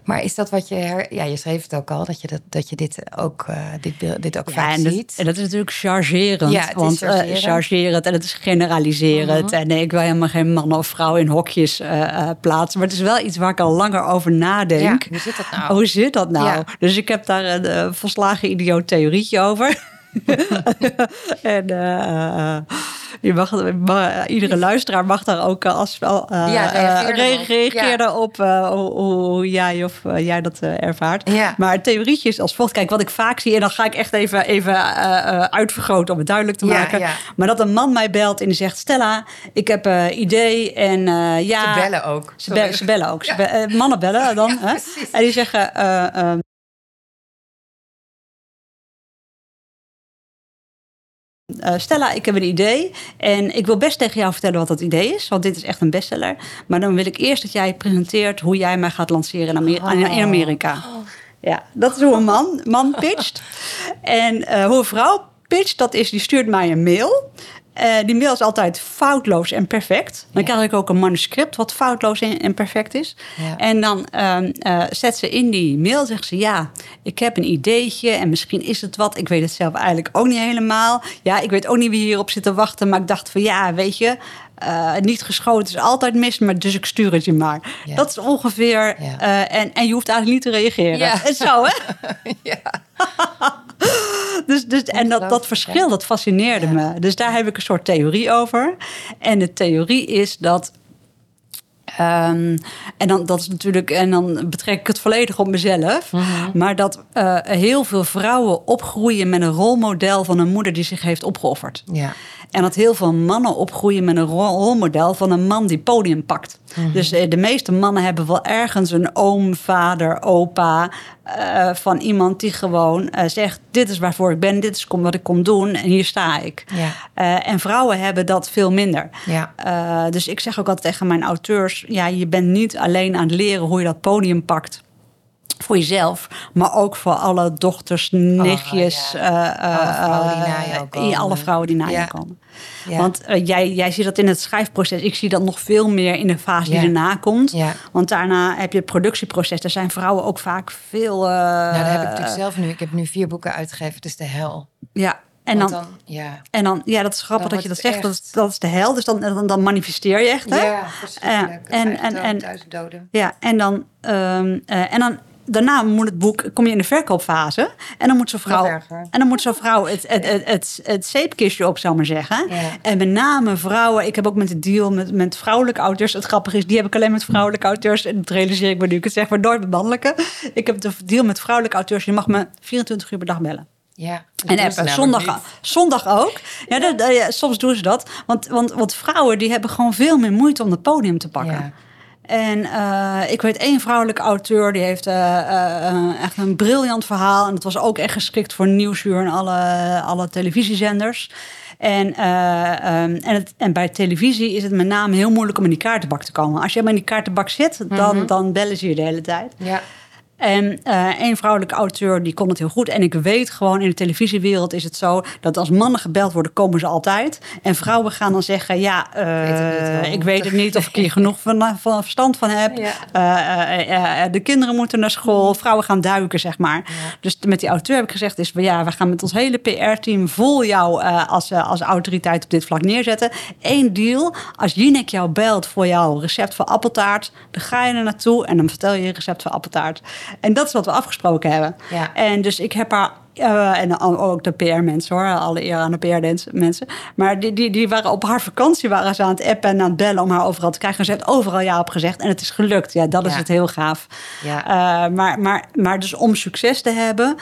Maar is dat wat je. Her... Ja, je schreef het ook al, dat je, dat, dat je dit ook, uh, dit, dit ook ja, vaak en dat, ziet. En dat is natuurlijk chargerend. Ja, want chargerend. Uh, chargerend en het is generaliserend. Uh-huh. En nee, ik wil helemaal geen man of vrouw in hokjes uh, plaatsen. Maar het is wel iets waar ik al langer over nadenk. Ja, hoe zit dat nou? Hoe zit dat nou? Ja. Dus ik heb daar een volslagen idioot theorietje over. *laughs* en uh, je mag, iedere luisteraar mag daar ook als uh, ja, reageer, reageer daarop hoe, hoe, jij of jij dat ervaart. Ja. Maar het theorietje is als volgt. Kijk, wat ik vaak zie, en dan ga ik echt even, even uitvergroten om het duidelijk te maken. Maar dat een man mij belt en die zegt: Stella, ik heb een idee. En ja. Ze bellen ook. Ze, be ze bellen ook. Ze be mannen bellen dan. *laughs* hè? En die zeggen. Uh, Stella, ik heb een idee en ik wil best tegen jou vertellen wat dat idee is, want dit is echt een bestseller. Maar dan wil ik eerst dat jij presenteert hoe jij mij gaat lanceren in, Amer oh. in Amerika. Ja, dat is hoe een man, man pitcht. *laughs* en uh, hoe een vrouw pitcht, dat is, die stuurt mij een mail. Uh, die mail is altijd foutloos en perfect. Dan ja. krijg ik ook een manuscript wat foutloos en, perfect is. Ja. En dan uh, uh, zet ze in die mail, zegt ze... ja, ik heb een ideetje en misschien is het wat. Ik weet het zelf eigenlijk ook niet helemaal. Ja, ik weet ook niet wie hierop zit te wachten. Maar ik dacht van ja, weet je... niet geschoten is altijd mis, maar dus ik stuur het je maar. Ja. Dat is ongeveer... en, en je hoeft eigenlijk niet te reageren. En zo, hè? *laughs* ja. *laughs* *gasps* dus, dus, en dat, dat verschil, dat fascineerde ja. me. Dus daar heb ik een soort theorie over. En de theorie is dat. Um, en dan dat is natuurlijk, en dan betrek ik het volledig op mezelf. Mm -hmm. Maar dat uh, heel veel vrouwen opgroeien met een rolmodel van een moeder die zich heeft opgeofferd. Ja. En dat heel veel mannen opgroeien met een rolmodel van een man die podium pakt. Mhm. Mm -hmm. Dus de meeste mannen hebben wel ergens een oom, vader, opa. Uh, van iemand die gewoon uh, zegt: Dit is waarvoor ik ben, dit is wat ik kom doen en hier sta ik. Ja. Uh, en vrouwen hebben dat veel minder. Ja. dus ik zeg ook altijd tegen mijn auteurs: Ja, je bent niet alleen aan het leren hoe je dat podium pakt voor jezelf, maar ook voor alle dochters, nichtjes, oh, ja. uh, alle vrouwen die na alle vrouwen die ja. je komen. Ja. Want uh, jij, jij ziet dat in het schrijfproces. Ik zie dat nog veel meer in de fase die erna komt. Want daarna heb je het productieproces. Daar zijn vrouwen ook vaak veel. Nou, dat heb ik natuurlijk zelf nu. Ik heb nu vier boeken uitgegeven. Het is de hel. Ja, en dan, dan, ja. en dan, ja, dat is grappig dat je dat zegt. Dat is, dat is de hel. Dus dan, dan, dan manifesteer je echt. Hè? Ja, verschrikkelijk. Uh, en, en, en, doden. Ja, en dan, um, uh, en dan daarna moet het boek, kom je in de verkoopfase. En dan moet zo'n vrouw, en dan moet zo'n vrouw het, het, het, het, het zeepkistje op, zou maar zeggen. Ja. En met name vrouwen. Ik heb ook met de deal met, met vrouwelijke auteurs. Het grappige is, die heb ik alleen met vrouwelijke auteurs. En dat realiseer ik me nu ik het zeg, maar nooit met mannelijke. Ik heb de deal met vrouwelijke auteurs. Je mag me 24 uur per dag bellen. Ja, en appen. Zondag, zondag ook. Ja, dat, ja, soms doen ze dat. Want, want, want vrouwen die hebben gewoon veel meer moeite om het podium te pakken. En uh, ik weet één vrouwelijke auteur, die heeft uh, uh, echt een briljant verhaal. En het was ook echt geschikt voor Nieuwsuur en alle, alle televisiezenders. En, um, en, het, en bij televisie is het met name heel moeilijk om in die kaartenbak te komen. Als je maar in die kaartenbak zit, dan, mm -hmm. dan bellen ze je de hele tijd. Ja. En uh, één vrouwelijke auteur die kon het heel goed. En ik weet gewoon, in de televisiewereld is het zo... dat als mannen gebeld worden, komen ze altijd. En vrouwen gaan dan zeggen... ja, uh, weet ik weet het niet of ik hier genoeg van, van verstand van heb. Ja. Uh, de kinderen moeten naar school. Vrouwen gaan duiken, zeg maar. Ja. Dus met die auteur heb ik gezegd... is ja, we gaan met ons hele PR-team vol jou als, als autoriteit op dit vlak neerzetten. Eén deal, als Jinek jou belt voor jouw recept voor appeltaart... dan ga je er naartoe en dan vertel je je recept voor appeltaart... En dat is wat we afgesproken hebben. Ja. En dus ik heb haar. Uh, en ook de PR-mensen hoor, alle eer aan de PR-mensen. Maar die, die, die waren op haar vakantie waren ze aan het appen en aan het bellen om haar overal te krijgen. En ze heeft overal ja op gezegd en het is gelukt. Ja, dat is het heel gaaf. Ja. Uh, maar, maar, maar dus om succes te hebben,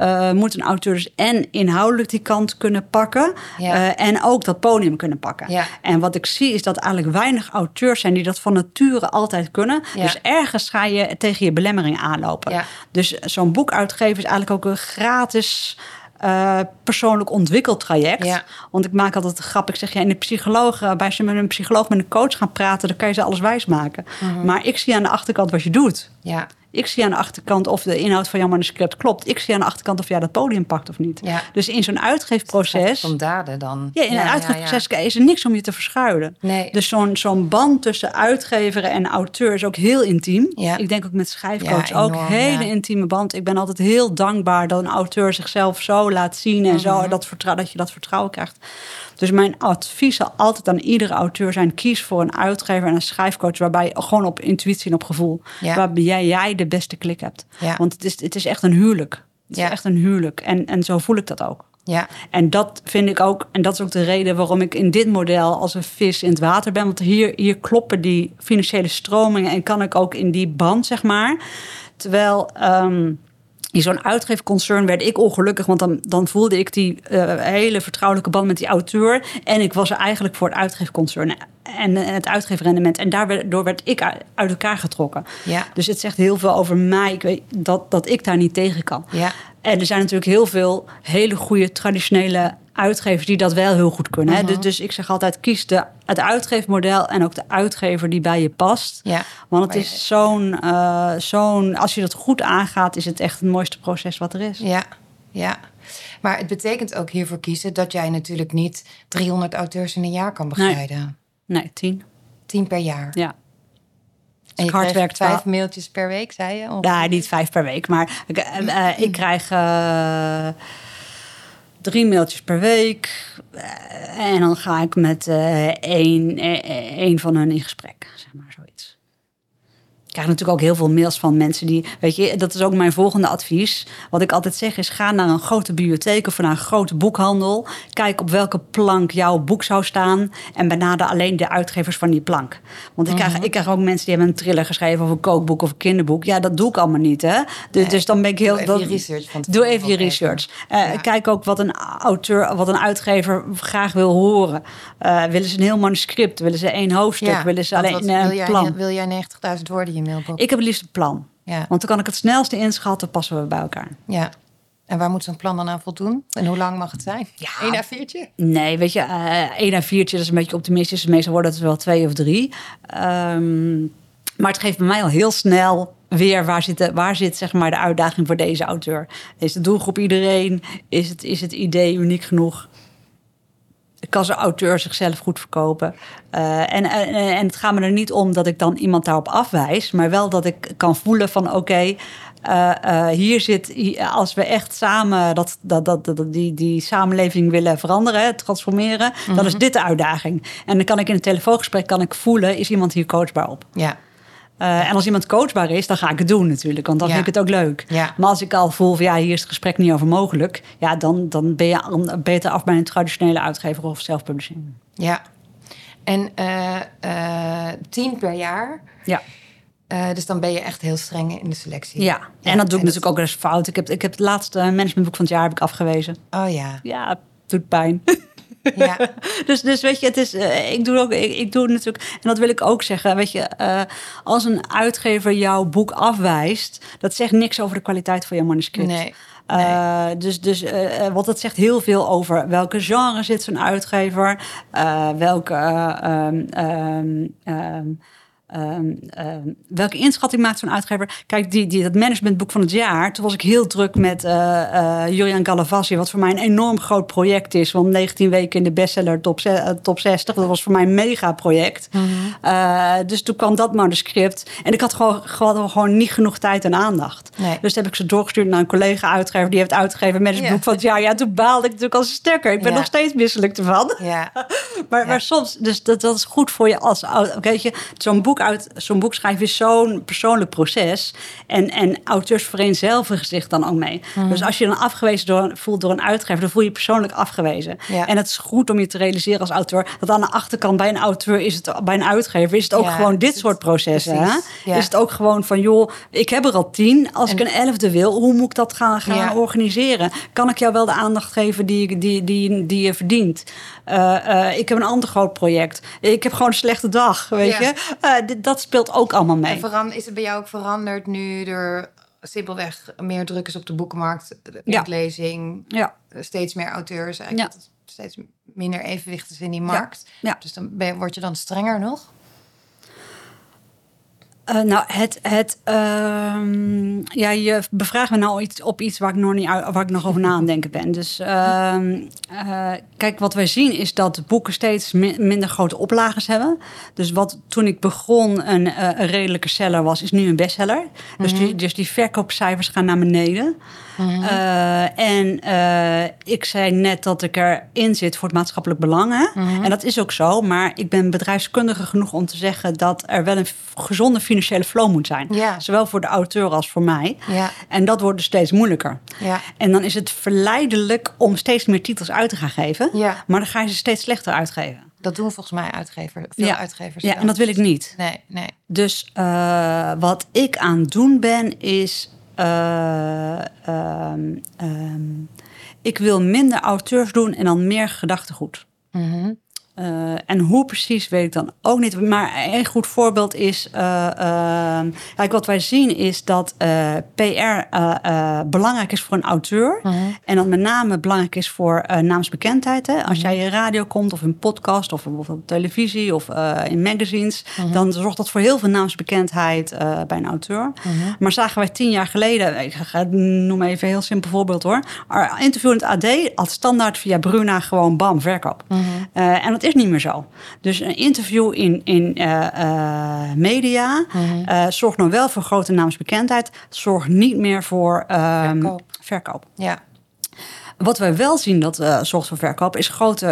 uh, moet een auteur dus en inhoudelijk die kant kunnen pakken. Ja. Uh, en ook dat podium kunnen pakken. Ja. En wat ik zie is dat eigenlijk weinig auteurs zijn die dat van nature altijd kunnen. Ja. Dus ergens ga je tegen je belemmering aanlopen. Dus zo'n boek uitgeven is eigenlijk ook een gratis. eh, persoonlijk ontwikkeltraject. Ja. Want ik maak altijd een grap. Ik zeg, ja, in de psycholoog, eh, bij als je met een psycholoog, met een coach gaan praten, dan kan je ze alles wijsmaken. Mhm. Maar ik zie aan de achterkant wat je doet. Ja, Ik zie aan de achterkant of de inhoud van jouw manuscript klopt. Ik zie aan de achterkant of jij dat podium pakt of niet. Ja. Dus in zo'n uitgeefproces... om daden dan. Ja, in een uitgeefproces is er niks om je te verschuilen. Nee. Dus zo'n zo'n band tussen uitgever en auteur is ook heel intiem. Ja. Ik denk ook met schrijfcoach ook hele intieme band. Ik ben altijd heel dankbaar dat een auteur zichzelf zo laat zien en Mhm. zo dat, vertrou- dat je dat vertrouwen krijgt. Dus mijn advies zal altijd aan iedere auteur zijn: kies voor een uitgever en een schrijfcoach waarbij gewoon op intuïtie en op gevoel, Ja. waarbij jij, jij de beste klik hebt. Ja. Want het is, het is echt een huwelijk. Het Ja. is echt een huwelijk. En, en zo voel ik dat ook. Ja, En dat vind ik ook, en dat is ook de reden waarom ik in dit model als een vis in het water ben. Want hier, hier kloppen die financiële stromingen en kan ik ook in die band, zeg maar. Terwijl ehm, in zo'n uitgeefconcern werd ik ongelukkig, want dan, dan voelde ik die eh, hele vertrouwelijke band met die auteur. En ik was er eigenlijk voor het uitgeefconcern en het uitgeefrendement. En daardoor werd ik uit uit elkaar getrokken. ja, Dus het zegt heel veel over mij, ik weet, dat, dat ik daar niet tegen kan. ja. En er zijn natuurlijk heel veel hele goede traditionele uitgevers die dat wel heel goed kunnen. hè. Dus, dus ik zeg altijd, kies de, het uitgeefmodel en ook de uitgever die bij je past. Ja. Want het is zo'n, eh, zo'n, als je dat goed aangaat, is het echt het mooiste proces wat er is. Ja, ja. Maar het betekent ook hiervoor kiezen dat jij natuurlijk niet 300 auteurs in een jaar kan begeleiden. Nee, tien. 10 per jaar. Ja. En je hard werkt vijf wel. mailtjes per week, zei je? Ja, niet vijf per week, maar ik, eh, eh, ik krijg drie mailtjes per week. Eh, en dan ga ik met eh één, eh, één van hen in gesprek, zeg maar. Ik krijg natuurlijk ook heel veel mails van mensen die, weet je, dat is ook mijn volgende advies. Wat ik altijd zeg is: ga naar een grote bibliotheek of naar een grote boekhandel. Kijk op welke plank jouw boek zou staan en benader alleen de uitgevers van die plank. Want ik krijg, ik krijg ook mensen die hebben een thriller geschreven of een kookboek of een kinderboek. Ja, dat doe ik allemaal niet, hè? Dus, dus dan ben ik heel. Doe even dat- je research Doe even je research. Eh, Ja. Kijk ook wat een auteur, wat een uitgever graag wil horen. Eh, willen ze een heel manuscript? Willen ze één hoofdstuk? willen ze alleen wat- wil, een jij, plan? wil jij 90.000 woorden mailbox? Ik heb het liefst een plan. Ja. Want dan kan ik het snelste inschatten, passen we bij elkaar. ja. En waar moet zo'n plan dan aan voldoen? En hoe lang mag het zijn? Ja. Eén A4'tje? Nee, weet je, eh één à viertje, dat is een beetje optimistisch. Meestal worden het wel twee of drie. Ehm, maar het geeft bij mij al heel snel weer waar zit, de, waar zit zeg maar, de uitdaging voor deze auteur. Is de doelgroep iedereen? Is het, is het idee uniek genoeg? Kan zijn auteur zichzelf goed verkopen? Eh, en, en, en het gaat me er niet om dat ik dan iemand daarop afwijs, maar wel dat ik kan voelen van oké, eh, eh, hier zit, als we echt samen dat, dat, dat, dat- die, die samenleving willen veranderen, transformeren, dan is dit de uitdaging. En dan kan ik in een telefoongesprek kan ik voelen, is iemand hier coachbaar op? Ja. Eh, en als iemand coachbaar is, dan ga ik het doen natuurlijk, want dan Ja. vind ik het ook leuk. Ja. Maar als ik al voel van ja, hier is het gesprek niet over mogelijk, ja, dan, dan ben je beter af bij een traditionele uitgever of zelfpublishing. Ja. En eh, eh, tien per jaar. Ja. Dus dan ben je echt heel streng in de selectie. Ja, en dat doe ik natuurlijk ook eens fout. Ik heb, ik heb het laatste managementboek van het jaar heb ik afgewezen. Oh ja. Ja, het doet pijn. *laughs* Ja. *laughs* dus, dus weet je, het is, eh, ik doe ook, ik, ik doe natuurlijk, en dat wil ik ook zeggen, weet je, eh, als een uitgever jouw boek afwijst, dat zegt niks over de kwaliteit van je manuscript. Nee. Eh, dus, dus eh, want dat zegt heel veel over welke genre zit zo'n uitgever, welke, eh, ehm, ehm, ehm, ehm, welke inschatting maakt zo'n uitgever. Kijk, die, die, dat managementboek van het jaar, toen was ik heel druk met eh eh Julian Galavassi, wat voor mij een enorm groot project is. Want 19 weken in de bestseller top, eh, top 60, dat was voor mij een mega project. Eh, dus toen kwam dat manuscript en ik had gewoon, gewoon, gewoon niet genoeg tijd en aandacht. Nee. Dus toen heb ik ze doorgestuurd naar een collega-uitgever. Die heeft uitgegeven met het Ja. boek van het jaar. Ja, toen baalde ik natuurlijk als een stekker. Ik ben Ja. nog steeds misselijk ervan. Ja. *laughs* Maar, maar soms, dus dat, dat is goed voor je als oud- Weet je, zo'n boek, uit, zo'n boek schrijven is zo'n persoonlijk proces. En, en auteurs vereenzelvigen zich dan ook mee. Mhm. Dus als je dan afgewezen door, voelt door een uitgever, dan voel je je persoonlijk afgewezen. Ja. En het is goed om je te realiseren als auteur dat aan de achterkant bij een auteur is het bij een uitgever is het ook Ja, gewoon dit soort processen. Hè? ja. Is het ook gewoon van joh, ik heb er al tien. Als En- ik een elfde wil, hoe moet ik dat gaan, gaan organiseren? Kan ik jou wel de aandacht geven die, die, die, die je verdient? Eh, eh, ik heb een ander groot project. Ik heb gewoon een slechte dag, weet je? Eh, dit, dat speelt ook allemaal mee. En veran- is het bij jou ook veranderd nu er simpelweg meer druk is op de boekenmarkt, de Ja. lezing, Ja, steeds meer auteurs. Eigenlijk Ja. steeds minder evenwicht is in die markt. Ja. Dus dan ben word je dan strenger nog? Eh, nou, het, het, ehm, ja, je bevraagt me nou iets, op iets waar ik nog, niet, waar ik nog over na aan denken ben. Dus ehm, eh, kijk, wat wij zien is dat boeken steeds mi- minder grote oplages hebben. Dus wat toen ik begon een, eh, een redelijke seller was, is nu een bestseller. Dus, die, dus die verkoopcijfers gaan naar beneden. Eh, en ik zei net dat ik erin zit voor het maatschappelijk belang. Hè? En dat is ook zo. Maar ik ben bedrijfskundige genoeg om te zeggen dat er wel een gezonde financiële flow moet zijn. Ja. Zowel voor de auteur als voor mij. Ja. En dat wordt dus steeds moeilijker. Ja. En dan is het verleidelijk om steeds meer titels uit te gaan geven. Ja. Maar dan ga je ze steeds slechter uitgeven. Dat doen volgens mij uitgevers, veel ja. uitgevers. Ja, en dat wil ik niet. Nee, nee. Dus eh, wat ik aan het doen ben, is. eh, ehm, ehm, ik wil minder auteurs doen en dan meer gedachtegoed. Mhm. Eh, en hoe precies weet ik dan ook niet. Maar een goed voorbeeld is. eh, ehm, kijk, wat wij zien is dat eh, PR belangrijk is voor een auteur. Mhm. En dat met name belangrijk is voor naamsbekendheid. Hè? Als jij in radio komt of in podcast of bijvoorbeeld op televisie of in magazines. dan zorgt dat voor heel veel naamsbekendheid bij een auteur. Maar zagen wij tien jaar geleden. Ik ga- noem even een heel simpel voorbeeld hoor. Interview in het AD had standaard via Bruna gewoon bam, verkoop. En dat is niet meer zo. Dus een interview in, in eh, eh, media eh, zorgt nog wel voor grote naamsbekendheid. Zorgt niet meer voor ehm, Verkoop. verkoop. Ja. Wat wij wel zien dat zorgt voor verkoop, is grote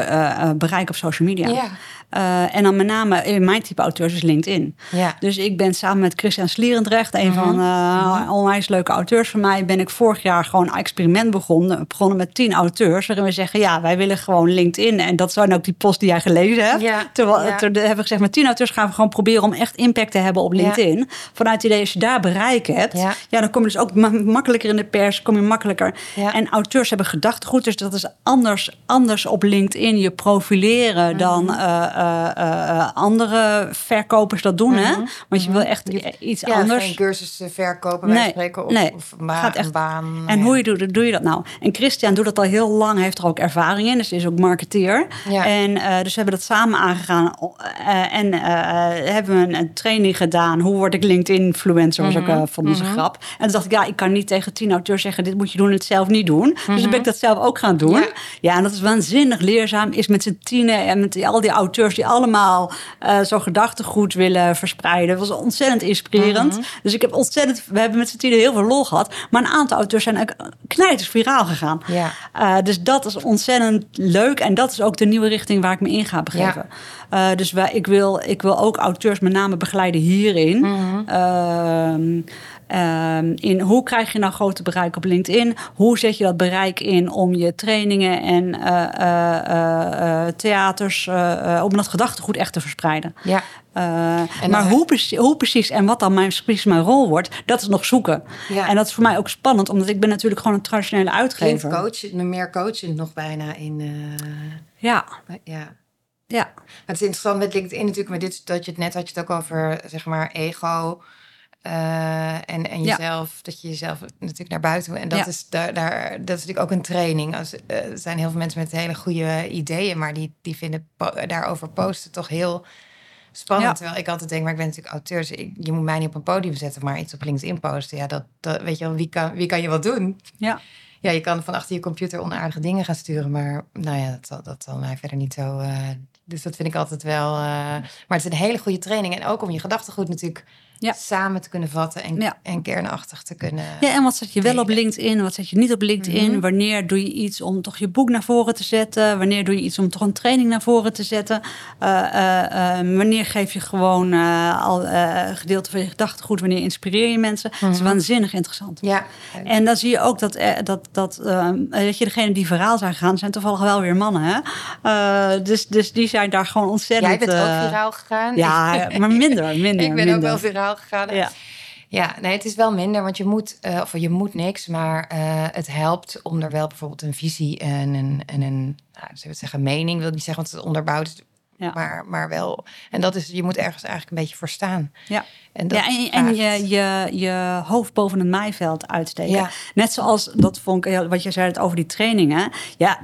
bereik op social media. Ja. Eh, en dan met name in mijn type auteurs is LinkedIn. Ja. Dus ik ben samen met Christian Slierendrecht, een van uh, onwijs leuke auteurs van mij, ben ik vorig jaar gewoon een experiment begonnen. Begonnen met tien auteurs, waarin we zeggen, ja, wij willen gewoon LinkedIn. En dat zijn ook die post die jij gelezen hebt. Ja, Terwijl, ja. ter- hebben we gezegd, met tien auteurs gaan we gewoon proberen om echt impact te hebben op Ja. LinkedIn. Vanuit het idee, als je daar bereik hebt, Ja. dan kom je dus ook ma- makkelijker in de pers, kom je makkelijker. En auteurs hebben gedachtegoed, dus dat is anders, anders op LinkedIn je profileren dan Mhm. Eh, eh, eh, andere verkopers dat doen. Hè? Want je wil echt iets Mhm. ja, anders. geen cursussen verkopen, Nee, spreken, of, nee. of Gaat echt- baan. En ja. hoe je doet, doe je dat nou? En Christian doet dat al heel lang, heeft er ook ervaring in. Dus is ook marketeer. Ja. En eh, dus we hebben dat samen aangegaan. En hebben we een, een training gedaan. Hoe word ik LinkedIn-influencer? Was ook Mhm. uh, van onze grap. En toen dacht ik, ja, ik kan niet tegen tien auteurs zeggen... dit moet je doen en het zelf niet doen. Dus ben ik dat zelf ook gaan doen. Mhm. Ja. En dat is waanzinnig leerzaam. Is met z'n tienen en met al die auteurs... die allemaal eh zo gedachtegoed willen verspreiden. Dat was ontzettend inspirerend. Mhm. Dus ik heb ontzettend... We hebben met z'n tienen heel veel lol gehad. Maar een aantal auteurs zijn knijters viraal gegaan. Ja. Eh, dus dat is ontzettend leuk. En dat is ook de nieuwe richting waar ik me in ga begeven. Eh, dus wij, ik, wil, ik wil ook auteurs met name begeleiden hierin. Ehm, ehm, in hoe krijg je nou grote bereik op LinkedIn? Hoe zet je dat bereik in om je trainingen en eh, eh, eh, theaters, om dat gedachtegoed echt te verspreiden? Ja. En maar hoe, precies, hoe precies en wat dan mijn, precies mijn rol wordt, dat is nog zoeken. Ja. En dat is voor mij ook spannend, omdat ik ben natuurlijk gewoon een traditionele uitgever. coach, meer coachend nog bijna in... Ja, ja. ja. Het is interessant met LinkedIn natuurlijk, met dit, dat je het net had je het ook over, zeg maar, ego. Eh, en, en Ja. jezelf, dat je jezelf natuurlijk naar buiten. En dat, Ja. is, daar, daar, dat is natuurlijk ook een training. Als, eh, er zijn heel veel mensen met hele goede ideeën, maar die, die vinden po- daarover posten toch heel spannend. Ja. Terwijl ik altijd denk, maar ik ben natuurlijk auteur, dus ik, je moet mij niet op een podium zetten, maar iets op LinkedIn posten. Ja, dat, dat weet je wel, wie kan, wie kan je wat doen? Ja. Ja, je kan van achter je computer onaardige dingen gaan sturen, maar nou ja, dat, zal- dat zal mij verder niet zo. eh, dus dat vind ik altijd wel. maar het is een hele goede training. En ook om je gedachtegoed natuurlijk Ja. samen te kunnen vatten en, Ja. en kernachtig te kunnen. Ja, en wat zet je wel op. LinkedIn, wat zet je niet op LinkedIn? Mhm. Wanneer doe je iets om toch je boek naar voren te zetten? Wanneer doe je iets om toch een training naar voren te zetten? Eh, eh, eh, wanneer geef je gewoon al gedeelte van je gedachtegoed? Wanneer inspireer je mensen? Dat is waanzinnig interessant. Ja, En dan zie je ook dat, dat, dat, eh, dat je degene die viraal zijn gegaan, zijn toevallig wel weer mannen. Hè? Dus, dus die zijn daar gewoon ontzettend. jij bent ook viraal gegaan. Ja, *laughs* maar minder, minder. ik ben minder. ook wel viraal gegaan. Ja. Ja, nee, het is wel minder, want je moet, eh, of je moet niks, maar eh, het helpt om er wel bijvoorbeeld een visie en een, en een nou, zullen we het zeggen, mening, wil ik niet zeggen, want het onderbouwt. Ja. Maar, maar wel. En dat is, je moet ergens eigenlijk een beetje voor staan. Ja. En, dat ja, en, je, je, je hoofd boven het maaiveld uitsteken. Ja. Net zoals, dat vond ik, wat je zei het over die trainingen. Ja,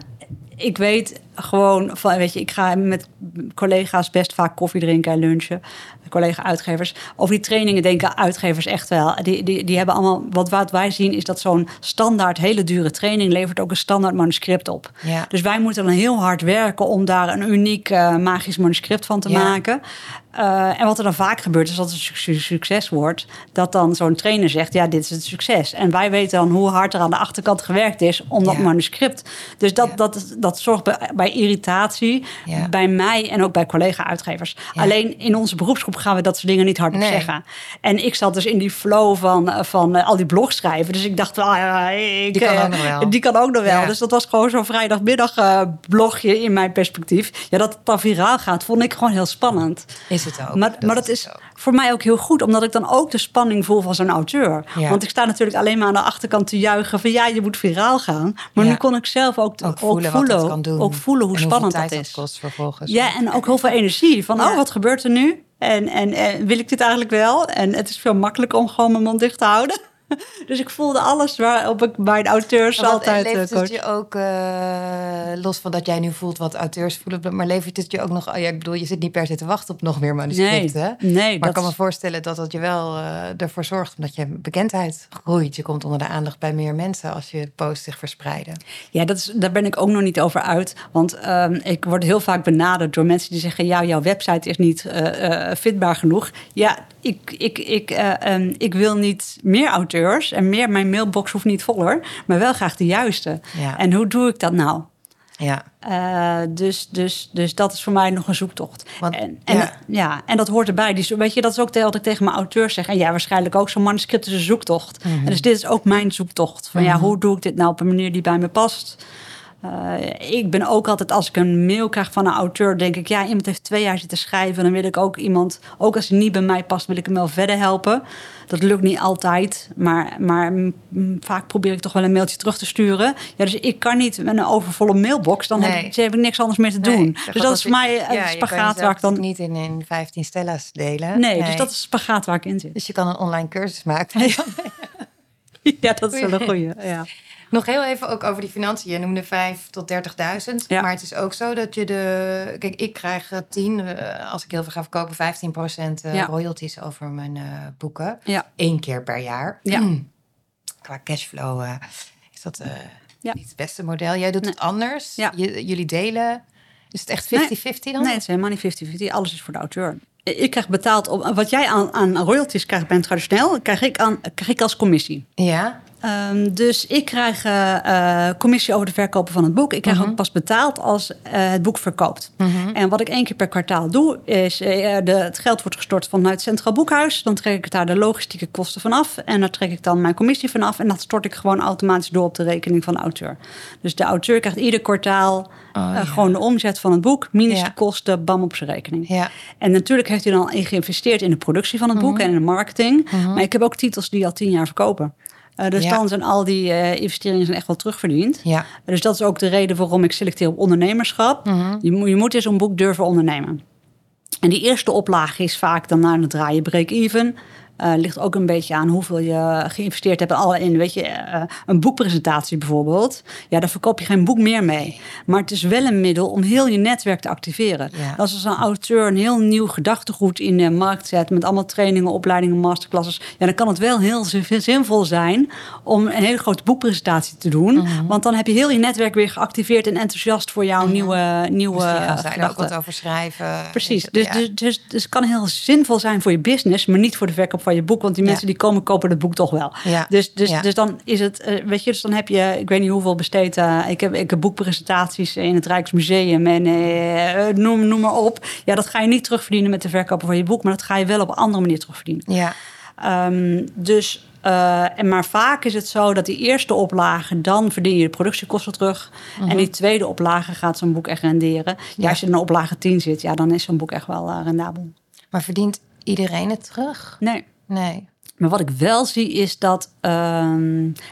ik weet gewoon van, weet je, ik ga met collega's best vaak koffie drinken en lunchen. Collega-uitgevers. Over die trainingen denken uitgevers echt wel. Die, die, die hebben allemaal, wat, wat wij zien is dat zo'n standaard hele dure training levert ook een standaard manuscript op. Ja. Dus wij moeten dan heel hard werken om daar een uniek eh, magisch manuscript van te Ja. maken. Eh, en wat er dan vaak gebeurt, is dat het een suc- succes wordt. Dat dan zo'n trainer zegt, ja, dit is het succes. En wij weten dan hoe hard er aan de achterkant gewerkt is om dat Ja. manuscript. Dus dat, Ja. dat, dat zorgt bij, bij irritatie Ja. bij mij en ook bij collega-uitgevers. Alleen in onze beroepsgroep gaan we dat soort dingen niet hardop Nee. zeggen. En ik zat dus in die flow van, eh, van eh, al die blogs schrijven. Dus ik dacht, ah, ik, Die kan eh, ook nog wel. Die kan ook nog wel. Ja. Dus dat was gewoon zo'n vrijdagmiddag blogje in mijn perspectief. Ja, dat het dan viraal gaat, vond ik gewoon heel spannend. Is het ook. Maar maar dat is voor mij ook heel goed, omdat ik dan ook de spanning voel van zo'n auteur. Ja. Want ik sta natuurlijk alleen maar aan de achterkant te juichen van ja, je moet viraal gaan. Maar Ja. nu kon ik zelf ook, Ook voelen, wat het kan doen. ook voelen hoe En spannend dat is. kost vervolgens. Ja, en ook heel veel energie. Van, Ja. oh, wat gebeurt er nu? En, en, en wil ik dit eigenlijk wel? En het is veel makkelijker om gewoon mijn mond dicht te houden. *laughs* Dus ik voelde alles waarop ik de auteurs wat altijd... eh, levert coach. het je ook, eh, los van dat jij nu voelt wat auteurs voelen, maar levert het je ook nog, oh ja, ik bedoel, je zit niet per se te wachten op nog meer manuscripten. Nee, nee, maar dat ik kan me voorstellen dat dat je wel eh, ervoor zorgt, omdat je bekendheid groeit. Je komt onder de aandacht bij meer mensen als je posts zich verspreiden. Ja, dat is, daar ben ik ook nog niet over uit. Want ehm, ik word heel vaak benaderd door mensen die zeggen: Ja, jouw website is niet eh, eh, fitbaar genoeg. Ja, ik, ik, ik, eh, ehm, ik wil niet meer auteurs en meer. Mijn mailbox hoeft niet voller, maar wel graag de juiste. Ja. En hoe doe ik dat nou? Ja, Eh, dus, dus, dus dat is voor mij nog een zoektocht. Want- en, en, ja. ja. en dat hoort erbij. Dus, weet je, dat is ook wat ik tegen mijn auteurs zeg. En ja, waarschijnlijk ook zo'n manuscript is een zoektocht. Mhm. En dus dit is ook mijn zoektocht. Van ja, hoe doe ik dit nou op een manier die bij me past? Eh, ik ben ook altijd, als ik een mail krijg van een auteur, denk ik, ja, iemand heeft twee jaar zitten schrijven. Dan wil ik ook iemand, ook als hij niet bij mij past, wil ik hem wel verder helpen. Dat lukt niet altijd, maar, maar vaak probeer ik toch wel een mailtje terug te sturen. Ja, dus ik kan niet met een overvolle mailbox, dan Nee. heb, ik, heb ik niks anders meer te Nee, doen. dus dat is voor mij een ja, je kan spagaat waar ik dan... niet in, in 15 stella's delen. Nee, dus dat is een spagaat waar ik in zit. Dus je kan een online cursus maken. *laughs* *laughs* *laughs* Ja, dat is wel een goeie. Ja. Nog heel even ook over die financiën. Je noemde 5 tot 30.000. Ja. Maar het is ook zo dat je de... Kijk, ik krijg eh, 10, eh, als ik heel veel ga verkopen, 15 procent Ja. royalties over mijn eh, boeken. Ja. Eén keer per jaar. Ja. Qua cashflow eh, is dat eh, Ja. niet het beste model. Jij doet Nee. het anders. Jullie delen. Is het echt 50-50 dan? Nee, het is helemaal niet 50-50. Alles is voor de auteur. Ik krijg betaald op wat jij aan, aan royalties krijgt een traditioneel, krijg ik, aan, krijg ik als commissie. Ja. Ehm, dus ik krijg eh, commissie over de verkopen van het boek. Ik krijg Mhm. ook pas betaald als eh, het boek verkoopt. En wat ik één keer per kwartaal doe, is de, het geld wordt gestort vanuit het Centraal Boekhuis. Dan trek ik daar de logistieke kosten van af. En daar trek ik dan mijn commissie van af. En dat stort ik gewoon automatisch door op de rekening van de auteur. Dus de auteur krijgt ieder kwartaal Oh, ja. gewoon de omzet van het boek, minus Ja. de kosten, bam op zijn rekening. Ja. En natuurlijk heeft hij dan geïnvesteerd in de productie van het boek en in de marketing. Maar ik heb ook titels die al tien jaar verkopen. Eh, dus Ja. dan zijn al die eh, investeringen zijn echt wel terugverdiend. Ja. Dus dat is ook de reden waarom ik selecteer op ondernemerschap. je, moet, je moet eens een boek durven ondernemen. En die eerste oplage is vaak dan naar het draaien break-even. Eh, ligt ook een beetje aan hoeveel je geïnvesteerd hebt alle in. Weet je, eh, een boekpresentatie bijvoorbeeld. Ja, daar verkoop je geen boek meer mee. Maar het is wel een middel om heel je netwerk te activeren. Ja. Als als een auteur een heel nieuw gedachtegoed in de markt zet... met allemaal trainingen, opleidingen, masterclasses... ja, dan kan het wel heel zin- zinvol zijn om een hele grote boekpresentatie te doen. Mhm. Want dan heb je heel je netwerk weer geactiveerd... en enthousiast voor jouw nieuwe, nieuwe Misschien gaan zij ook wat over schrijven. Precies. Ja. Dus, dus, dus, dus het kan heel zinvol zijn voor je business, maar niet voor de verkoop van je boek. Want die Ja. mensen die komen, kopen het boek toch wel. Ja. Dus, dus, Ja. dus dan is het, eh, weet je, dus dan heb je, ik weet niet hoeveel besteed. eh, ik, heb, ik heb boekpresentaties in het Rijksmuseum en eh, noem, noem maar op. Ja, dat ga je niet terugverdienen met de verkopen van je boek, maar dat ga je wel op een andere manier terugverdienen. Ja. Ehm, dus, en maar vaak is het zo dat die eerste oplage, dan verdien je de productiekosten terug. En die tweede oplage gaat zo'n boek echt renderen. Ja, Mhm. Ja. als je in een oplage 10 zit, ja, dan is zo'n boek echt wel rendabel. Maar verdient iedereen het terug? Nee. Nee. Maar wat ik wel zie is dat, ehm,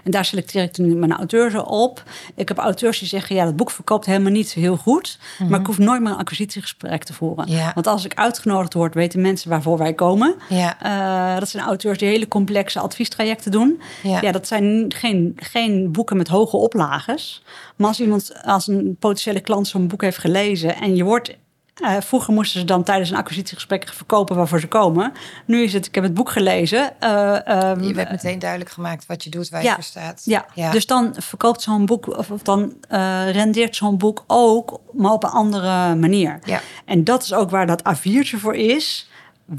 en daar selecteer ik nu mijn auteurs op. Ik heb auteurs die zeggen, ja, dat boek verkoopt helemaal niet heel goed. Maar ik hoef nooit meer een acquisitiegesprek te voeren. Ja. Want als ik uitgenodigd word, weten mensen waarvoor wij komen. Ja. Eh, dat zijn auteurs die hele complexe adviestrajecten doen. Ja. Ja, dat zijn geen, geen boeken met hoge oplages. Maar als iemand, als een potentiële klant zo'n boek heeft gelezen en je wordt. Eh, vroeger moesten ze dan tijdens een acquisitiegesprek verkopen waarvoor ze komen. Nu is het, ik heb het boek gelezen. eh, ehm, Je hebt meteen duidelijk gemaakt wat je doet, waar je voor staat. ja. dus dan verkoopt zo'n boek, of of dan eh, rendeert zo'n boek ook, maar op een andere manier. Ja. En dat is ook waar dat A4'tje voor is.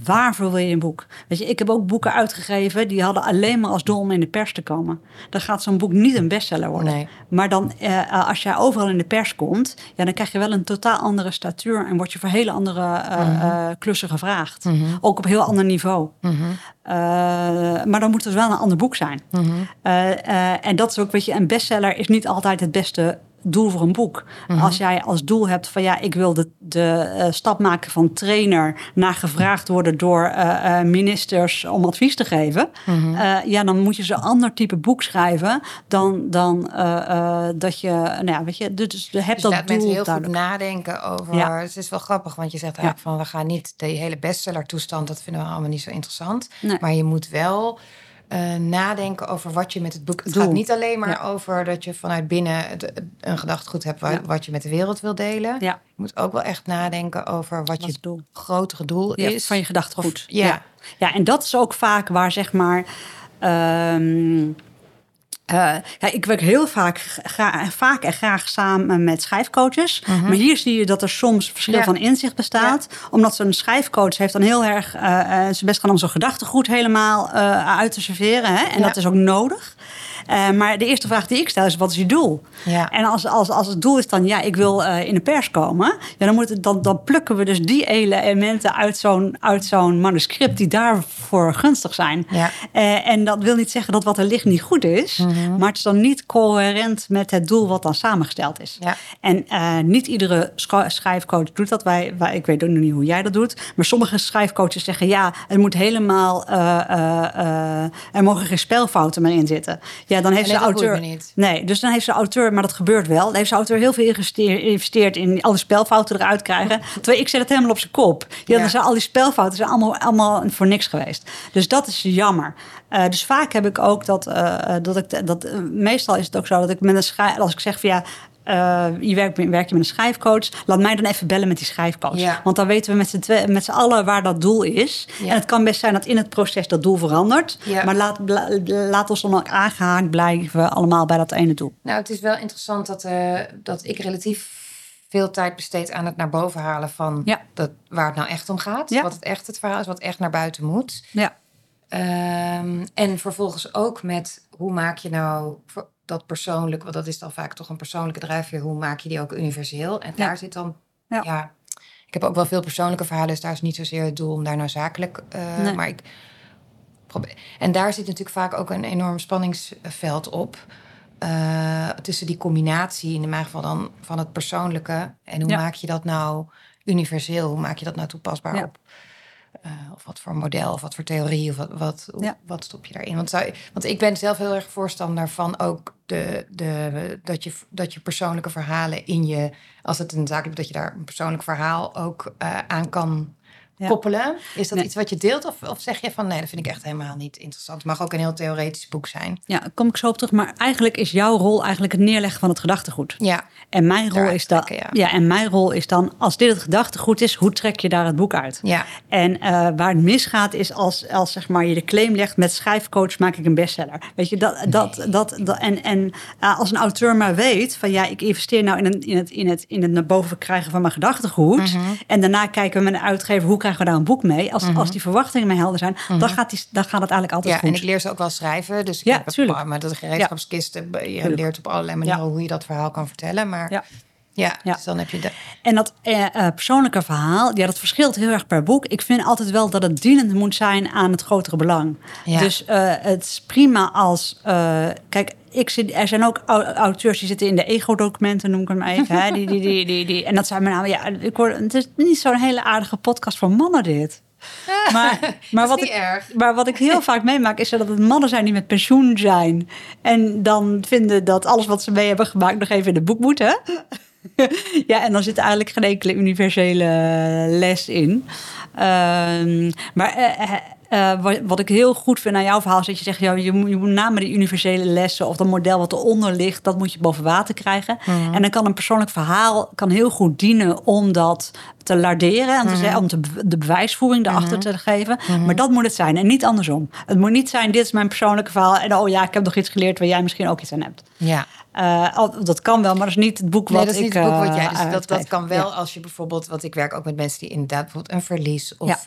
Waarvoor wil je een boek? Weet je, ik heb ook boeken uitgegeven die hadden alleen maar als doel om in de pers te komen. Dan gaat zo'n boek niet een bestseller worden. Nee. Maar dan, eh, als jij overal in de pers komt, ja, dan krijg je wel een totaal andere statuur en word je voor hele andere eh, eh, klussen gevraagd. Ook op heel ander niveau. Eh, maar dan moet het wel een ander boek zijn. Eh, eh, en dat is ook, weet je, een bestseller is niet altijd het beste doel voor een boek. Als jij als doel hebt van ja, ik wil de, de eh, stap maken van trainer naar gevraagd worden door eh, eh, ministers om advies te geven, eh, ja, dan moet je zo'n ander type boek schrijven dan, dan dat je, nou ja, weet je, dus je hebt Dus dat doel heel goed nadenken over... Ja. Het is wel grappig, want je zegt eigenlijk van... we gaan niet de hele bestseller toestand... dat vinden we allemaal niet zo interessant. Nee. Maar je moet wel eh, nadenken over wat je met het boek... Het gaat niet alleen maar Ja. over dat je vanuit binnen... het- een gedachtegoed hebt Ja. wat je met de wereld wil delen. Ja, Je moet ook wel echt nadenken over wat je doel. grotere doel is. van je gedachtegoed. ja. ja. Ja, en dat is ook vaak waar zeg maar. ehm, eh, ja, ik werk heel vaak, gra- vaak en graag samen met schrijfcoaches. Maar hier zie je dat er soms verschil Mhm. Ja. van inzicht bestaat. Omdat zo'n schrijfcoach heeft dan heel erg zijn best gedaan om zo'n gedachtegoed helemaal uit te serveren. Hè? En dat is ook nodig. Eh, maar de eerste vraag die ik stel is: wat is je doel? Ja. En als, als, als het doel is dan, ja, ik wil eh, in de pers komen, ja, dan, moet het, dan, dan plukken we dus die elementen uit zo'n, uit zo'n manuscript die daarvoor gunstig zijn. Ja. Eh, en dat wil niet zeggen dat wat er ligt niet goed is, Mhm. maar het is dan niet coherent met het doel wat dan samengesteld is. Ja. En niet iedere schrijfcoach doet dat. Wij, wij, ik weet ook nog niet hoe jij dat doet. Maar sommige schrijfcoaches zeggen ja, het moet helemaal. er mogen geen spelfouten meer in zitten. Ja, dan heeft boeit auteur. Nee, dus dan heeft de auteur, maar dat gebeurt wel. Dan heeft de auteur heel veel geïnvesteerd in alle spelfouten eruit krijgen. *laughs* Terwijl ik zet het helemaal op zijn kop. Ja, Ja. dan zijn al die spelfouten zijn allemaal, allemaal voor niks geweest. Dus dat is jammer. Eh, dus vaak heb ik ook dat, eh, dat ik dat. eh, meestal is het ook zo dat ik met een schrijf, als ik zeg van ja. Eh, je werkt, werk je met een schrijfcoach. Laat mij dan even bellen met die schrijfcoach. Ja. Want dan weten we met z'n, twee- met z'n allen waar dat doel is. Ja. En het kan best zijn dat in het proces dat doel verandert. Ja. Maar laat, laat ons dan ook aangehaakt blijven allemaal bij dat ene doel. Nou, het is wel interessant dat, eh, dat ik relatief veel tijd besteed aan het naar boven halen van dat, waar het nou echt om gaat. Wat het echt het verhaal is, wat echt naar buiten moet. Ja. Ehm, en vervolgens ook met hoe maak je nou dat persoonlijk, want dat is dan vaak toch een persoonlijke drijfveer, hoe maak je die ook universeel? En Ja. daar zit dan, Ja. ja. ik heb ook wel veel persoonlijke verhalen, dus daar is niet zozeer het doel om daar nou zakelijk, Nee. maar ik probeer. En daar zit natuurlijk vaak ook een enorm spanningsveld op. eh, tussen die combinatie, in mijn geval dan van het persoonlijke. En hoe Ja. maak je dat nou universeel? Hoe maak je dat nou toepasbaar op eh, of wat voor model, of wat voor theorie, of wat, wat, Ja. wat stop je daarin? Want, zou, want ik ben zelf heel erg voorstander van ook de, de, dat, je, dat je persoonlijke verhalen in je, als het een zaak is, dat je daar een persoonlijk verhaal ook eh, aan kan Ja. koppelen. Is dat Nee. iets wat je deelt, of, of zeg je van nee, dat vind ik echt helemaal niet interessant? Het mag ook een heel theoretisch boek zijn. Ja, daar kom ik zo op terug. Maar eigenlijk is jouw rol eigenlijk het neerleggen van het gedachtegoed. Ja, En mijn rol is dan, ja. en mijn rol is dan, als dit het gedachtegoed is, hoe trek je daar het boek uit? ja, En eh, waar het misgaat is als, als zeg maar, je de claim legt met schrijfcoach maak ik een bestseller. Weet je, dat, dat, dat, dat, en, en eh, als een auteur maar weet van ja, ik investeer nou in, een, in, het, in, het, in het naar boven krijgen van mijn gedachtegoed. Mhm. En daarna kijken we met een uitgever hoe krijgen we daar een boek mee. Als, als die verwachtingen mee helder zijn, dan, gaat die, dan gaat het eigenlijk altijd Mhm. ja. goed. En ik leer ze ook wel schrijven. Dus ik Ja, heb tuurlijk. maar dat gereedschapskisten, je Tuurlijk. leert op allerlei manieren Ja. hoe je dat verhaal kan vertellen. Maar Ja. ja, dus dan heb je de. En dat eh, eh, persoonlijke verhaal, ja, dat verschilt heel erg per boek. Ik vind altijd wel dat het dienend moet zijn aan het grotere belang. Ja. Dus eh, het is prima als. kijk, ik zit, er zijn ook au- auteurs die zitten in de ego-documenten, noem ik hem even. hè, die, die, die, die, die, en dat zijn met name. Ja, ik hoor, het is niet zo'n hele aardige podcast voor mannen, dit. *laughs* Maar, maar, wat ik, erg. maar wat ik heel vaak meemaak is dat het mannen zijn die met pensioen zijn. En dan vinden dat alles wat ze mee hebben gemaakt nog even in het boek moet. Hè? *laughs* ja, en dan zit eigenlijk geen enkele universele les in. Ehm, maar eh, eh, eh, wat, wat ik heel goed vind aan jouw verhaal is dat je zegt, ja, je, moet, je moet die universele lessen of dat model wat eronder ligt, dat moet je boven water krijgen. En dan kan een persoonlijk verhaal kan heel goed dienen om dat te larderen en te zeggen, om te, de bewijsvoering erachter te geven. Maar dat moet het zijn en niet andersom. Het moet niet zijn, dit is mijn persoonlijke verhaal en oh ja, ik heb nog iets geleerd waar jij misschien ook iets aan hebt. Ja. Uh, dat kan wel, maar dat is niet het boek wat nee, dat is ik. het boek wat jij. Uh, Dus dat, dat kan wel ja. als je bijvoorbeeld, want ik werk ook met mensen die inderdaad bijvoorbeeld een verlies of Ja.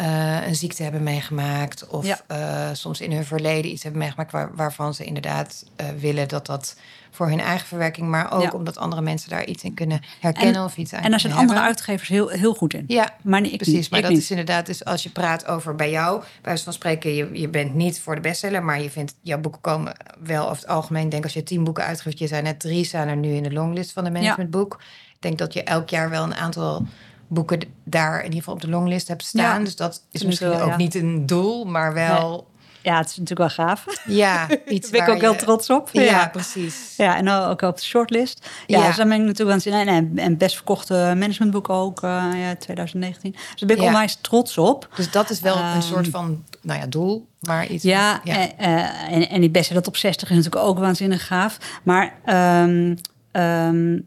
Uh, een ziekte hebben meegemaakt, of Ja. uh, soms in hun verleden iets hebben meegemaakt waar, waarvan ze inderdaad uh, willen dat dat voor hun eigen verwerking, maar ook Ja. omdat andere mensen daar iets in kunnen herkennen of iets aan En daar zijn andere uitgevers heel, heel goed in. Ja, maar niet, ik Precies, niet. maar Ik dat niet. is inderdaad, dus als je praat over bij jou, bij wijze van spreken, je, je bent niet voor de bestseller, maar je vindt, jouw boeken komen wel over het algemeen, ik denk als je tien boeken uitgeeft, je zei net drie staan er nu in de longlist van de managementboek. Ik denk dat je elk jaar wel een aantal boeken daar in ieder geval op de longlist hebt staan. Ja, dus dat is misschien wel, ook ja. niet een doel, maar wel, Ja, het is natuurlijk wel gaaf. ja, *laughs* iets Daar ben ik ook heel je- trots op. Ja, Ja, precies. Ja, en ook op de shortlist. Ja, Ja. dus daar ben ik natuurlijk aan het zien. En, best verkochte managementboek ook, eh, ja, 2019. Dus daar ben ik onwijs trots op. Dus dat is wel Ehm, een soort van, nou ja, doel, maar iets. Ja, ja. eh, en, en die beste dat op 60 is natuurlijk ook waanzinnig gaaf. Maar ehm, ehm,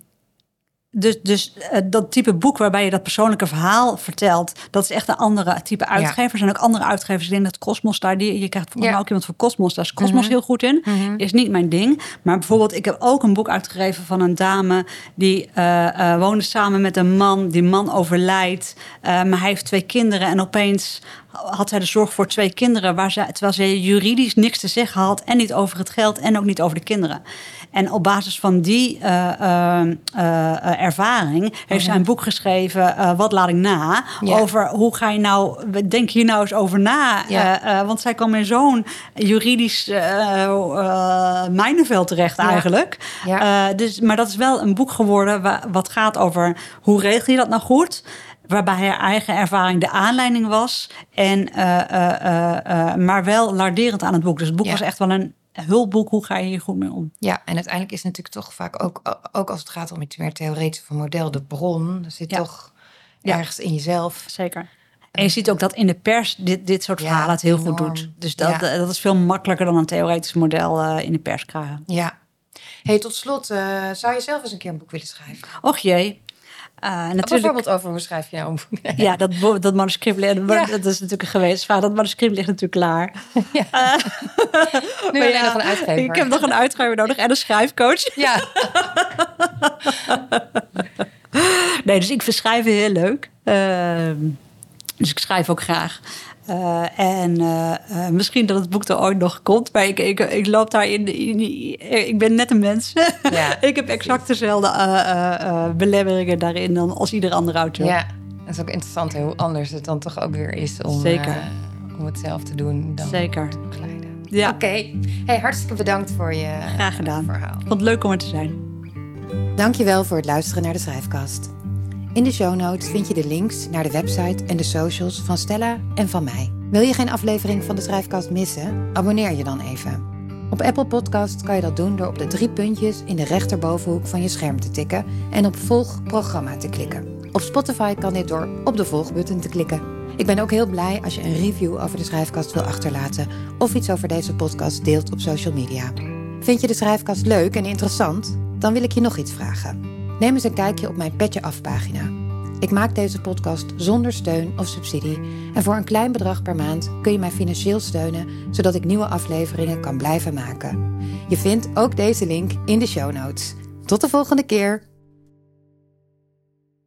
dus, dus eh, dat type boek waarbij je dat persoonlijke verhaal vertelt, dat is echt een andere type uitgever. Er zijn ook andere uitgevers. Ik denk dat Cosmos daar, die, je krijgt volgens mij ook iemand voor Cosmos, daar is Cosmos Mhm. heel goed in. Mhm. Is niet mijn ding. Maar bijvoorbeeld, ik heb ook een boek uitgegeven van een dame die eh, woonde samen met een man. Die man overlijdt, maar hij heeft twee kinderen en opeens had zij de zorg voor twee kinderen, waar ze, terwijl ze juridisch niks te zeggen had en niet over het geld en ook niet over de kinderen. En op basis van die eh, eh, eh, ervaring heeft zij een boek geschreven, Wat laat ik na? Ja. Over hoe ga je nou, denk hier nou eens over na? Ja. Want zij kwam in zo'n juridisch mijnenveld terecht Ja. eigenlijk. Ja. Dus, maar dat is wel een boek geworden wa- wat gaat over hoe regel je dat nou goed? Waarbij haar eigen ervaring de aanleiding was. En, eh, eh, eh, maar wel larderend aan het boek. Dus het boek Ja. was echt wel een hulpboek. Hoe ga je hier goed mee om? Ja, en uiteindelijk is het natuurlijk toch vaak ook, ook als het gaat om iets meer theoretisch van model, de bron, dat zit Ja. toch Ja. ergens in jezelf. Zeker. En je ziet ook dat in de pers dit, dit soort Ja, verhalen het heel goed doet. Dus dat, dat is veel makkelijker dan een theoretisch model in de pers krijgen. Ja. Hey, tot slot, zou je zelf eens een keer een boek willen schrijven? Och jee. Eh, natuurlijk, Bijvoorbeeld over hoe schrijf je nou boek? ja, dat, dat manuscript, ligt- Ja. dat is natuurlijk een gewetensvraag. Dat manuscript ligt natuurlijk klaar. *laughs* Ja. Eh, *laughs* Nu nog een uitgever. Ik heb nog een uitgever nodig en een schrijfcoach. *laughs* Ja, Nee, dus ik vind schrijven heel leuk. Ehm, dus ik schrijf ook graag. Eh, en eh, eh, misschien dat het boek er ooit nog komt. Maar ik, ik, ik loop daar in, in, Ik ben net een mens. *laughs* Ja, ik heb exact dezelfde eh, eh, eh, belemmeringen daarin dan als ieder andere auteur. ja. Dat is ook interessant hè, hoe anders het dan toch ook weer is om, Zeker. eh, om het zelf te doen dan Zeker. te begeleiden. Ja, Oké, hey, hartstikke bedankt voor je Graag gedaan. verhaal. vond het leuk om er te zijn. Dankjewel voor het luisteren naar de Schrijfkast. In de show notes vind je de links naar de website en de socials van Stella en van mij. Wil je geen aflevering van de Schrijfkast missen? Abonneer je dan even. Op Apple Podcast kan je dat doen door op de drie puntjes in de rechterbovenhoek van je scherm te tikken en op volg programma te klikken. Op Spotify kan dit door op de volgbutton te klikken. Ik ben ook heel blij als je een review over de Schrijfkast wil achterlaten of iets over deze podcast deelt op social media. Vind je de schrijfkast leuk en interessant? Dan wil ik je nog iets vragen. Neem eens een kijkje op mijn Petje Af pagina. Ik maak deze podcast zonder steun of subsidie en voor een klein bedrag per maand kun je mij financieel steunen zodat ik nieuwe afleveringen kan blijven maken. Je vindt ook deze link in de show notes. Tot de volgende keer.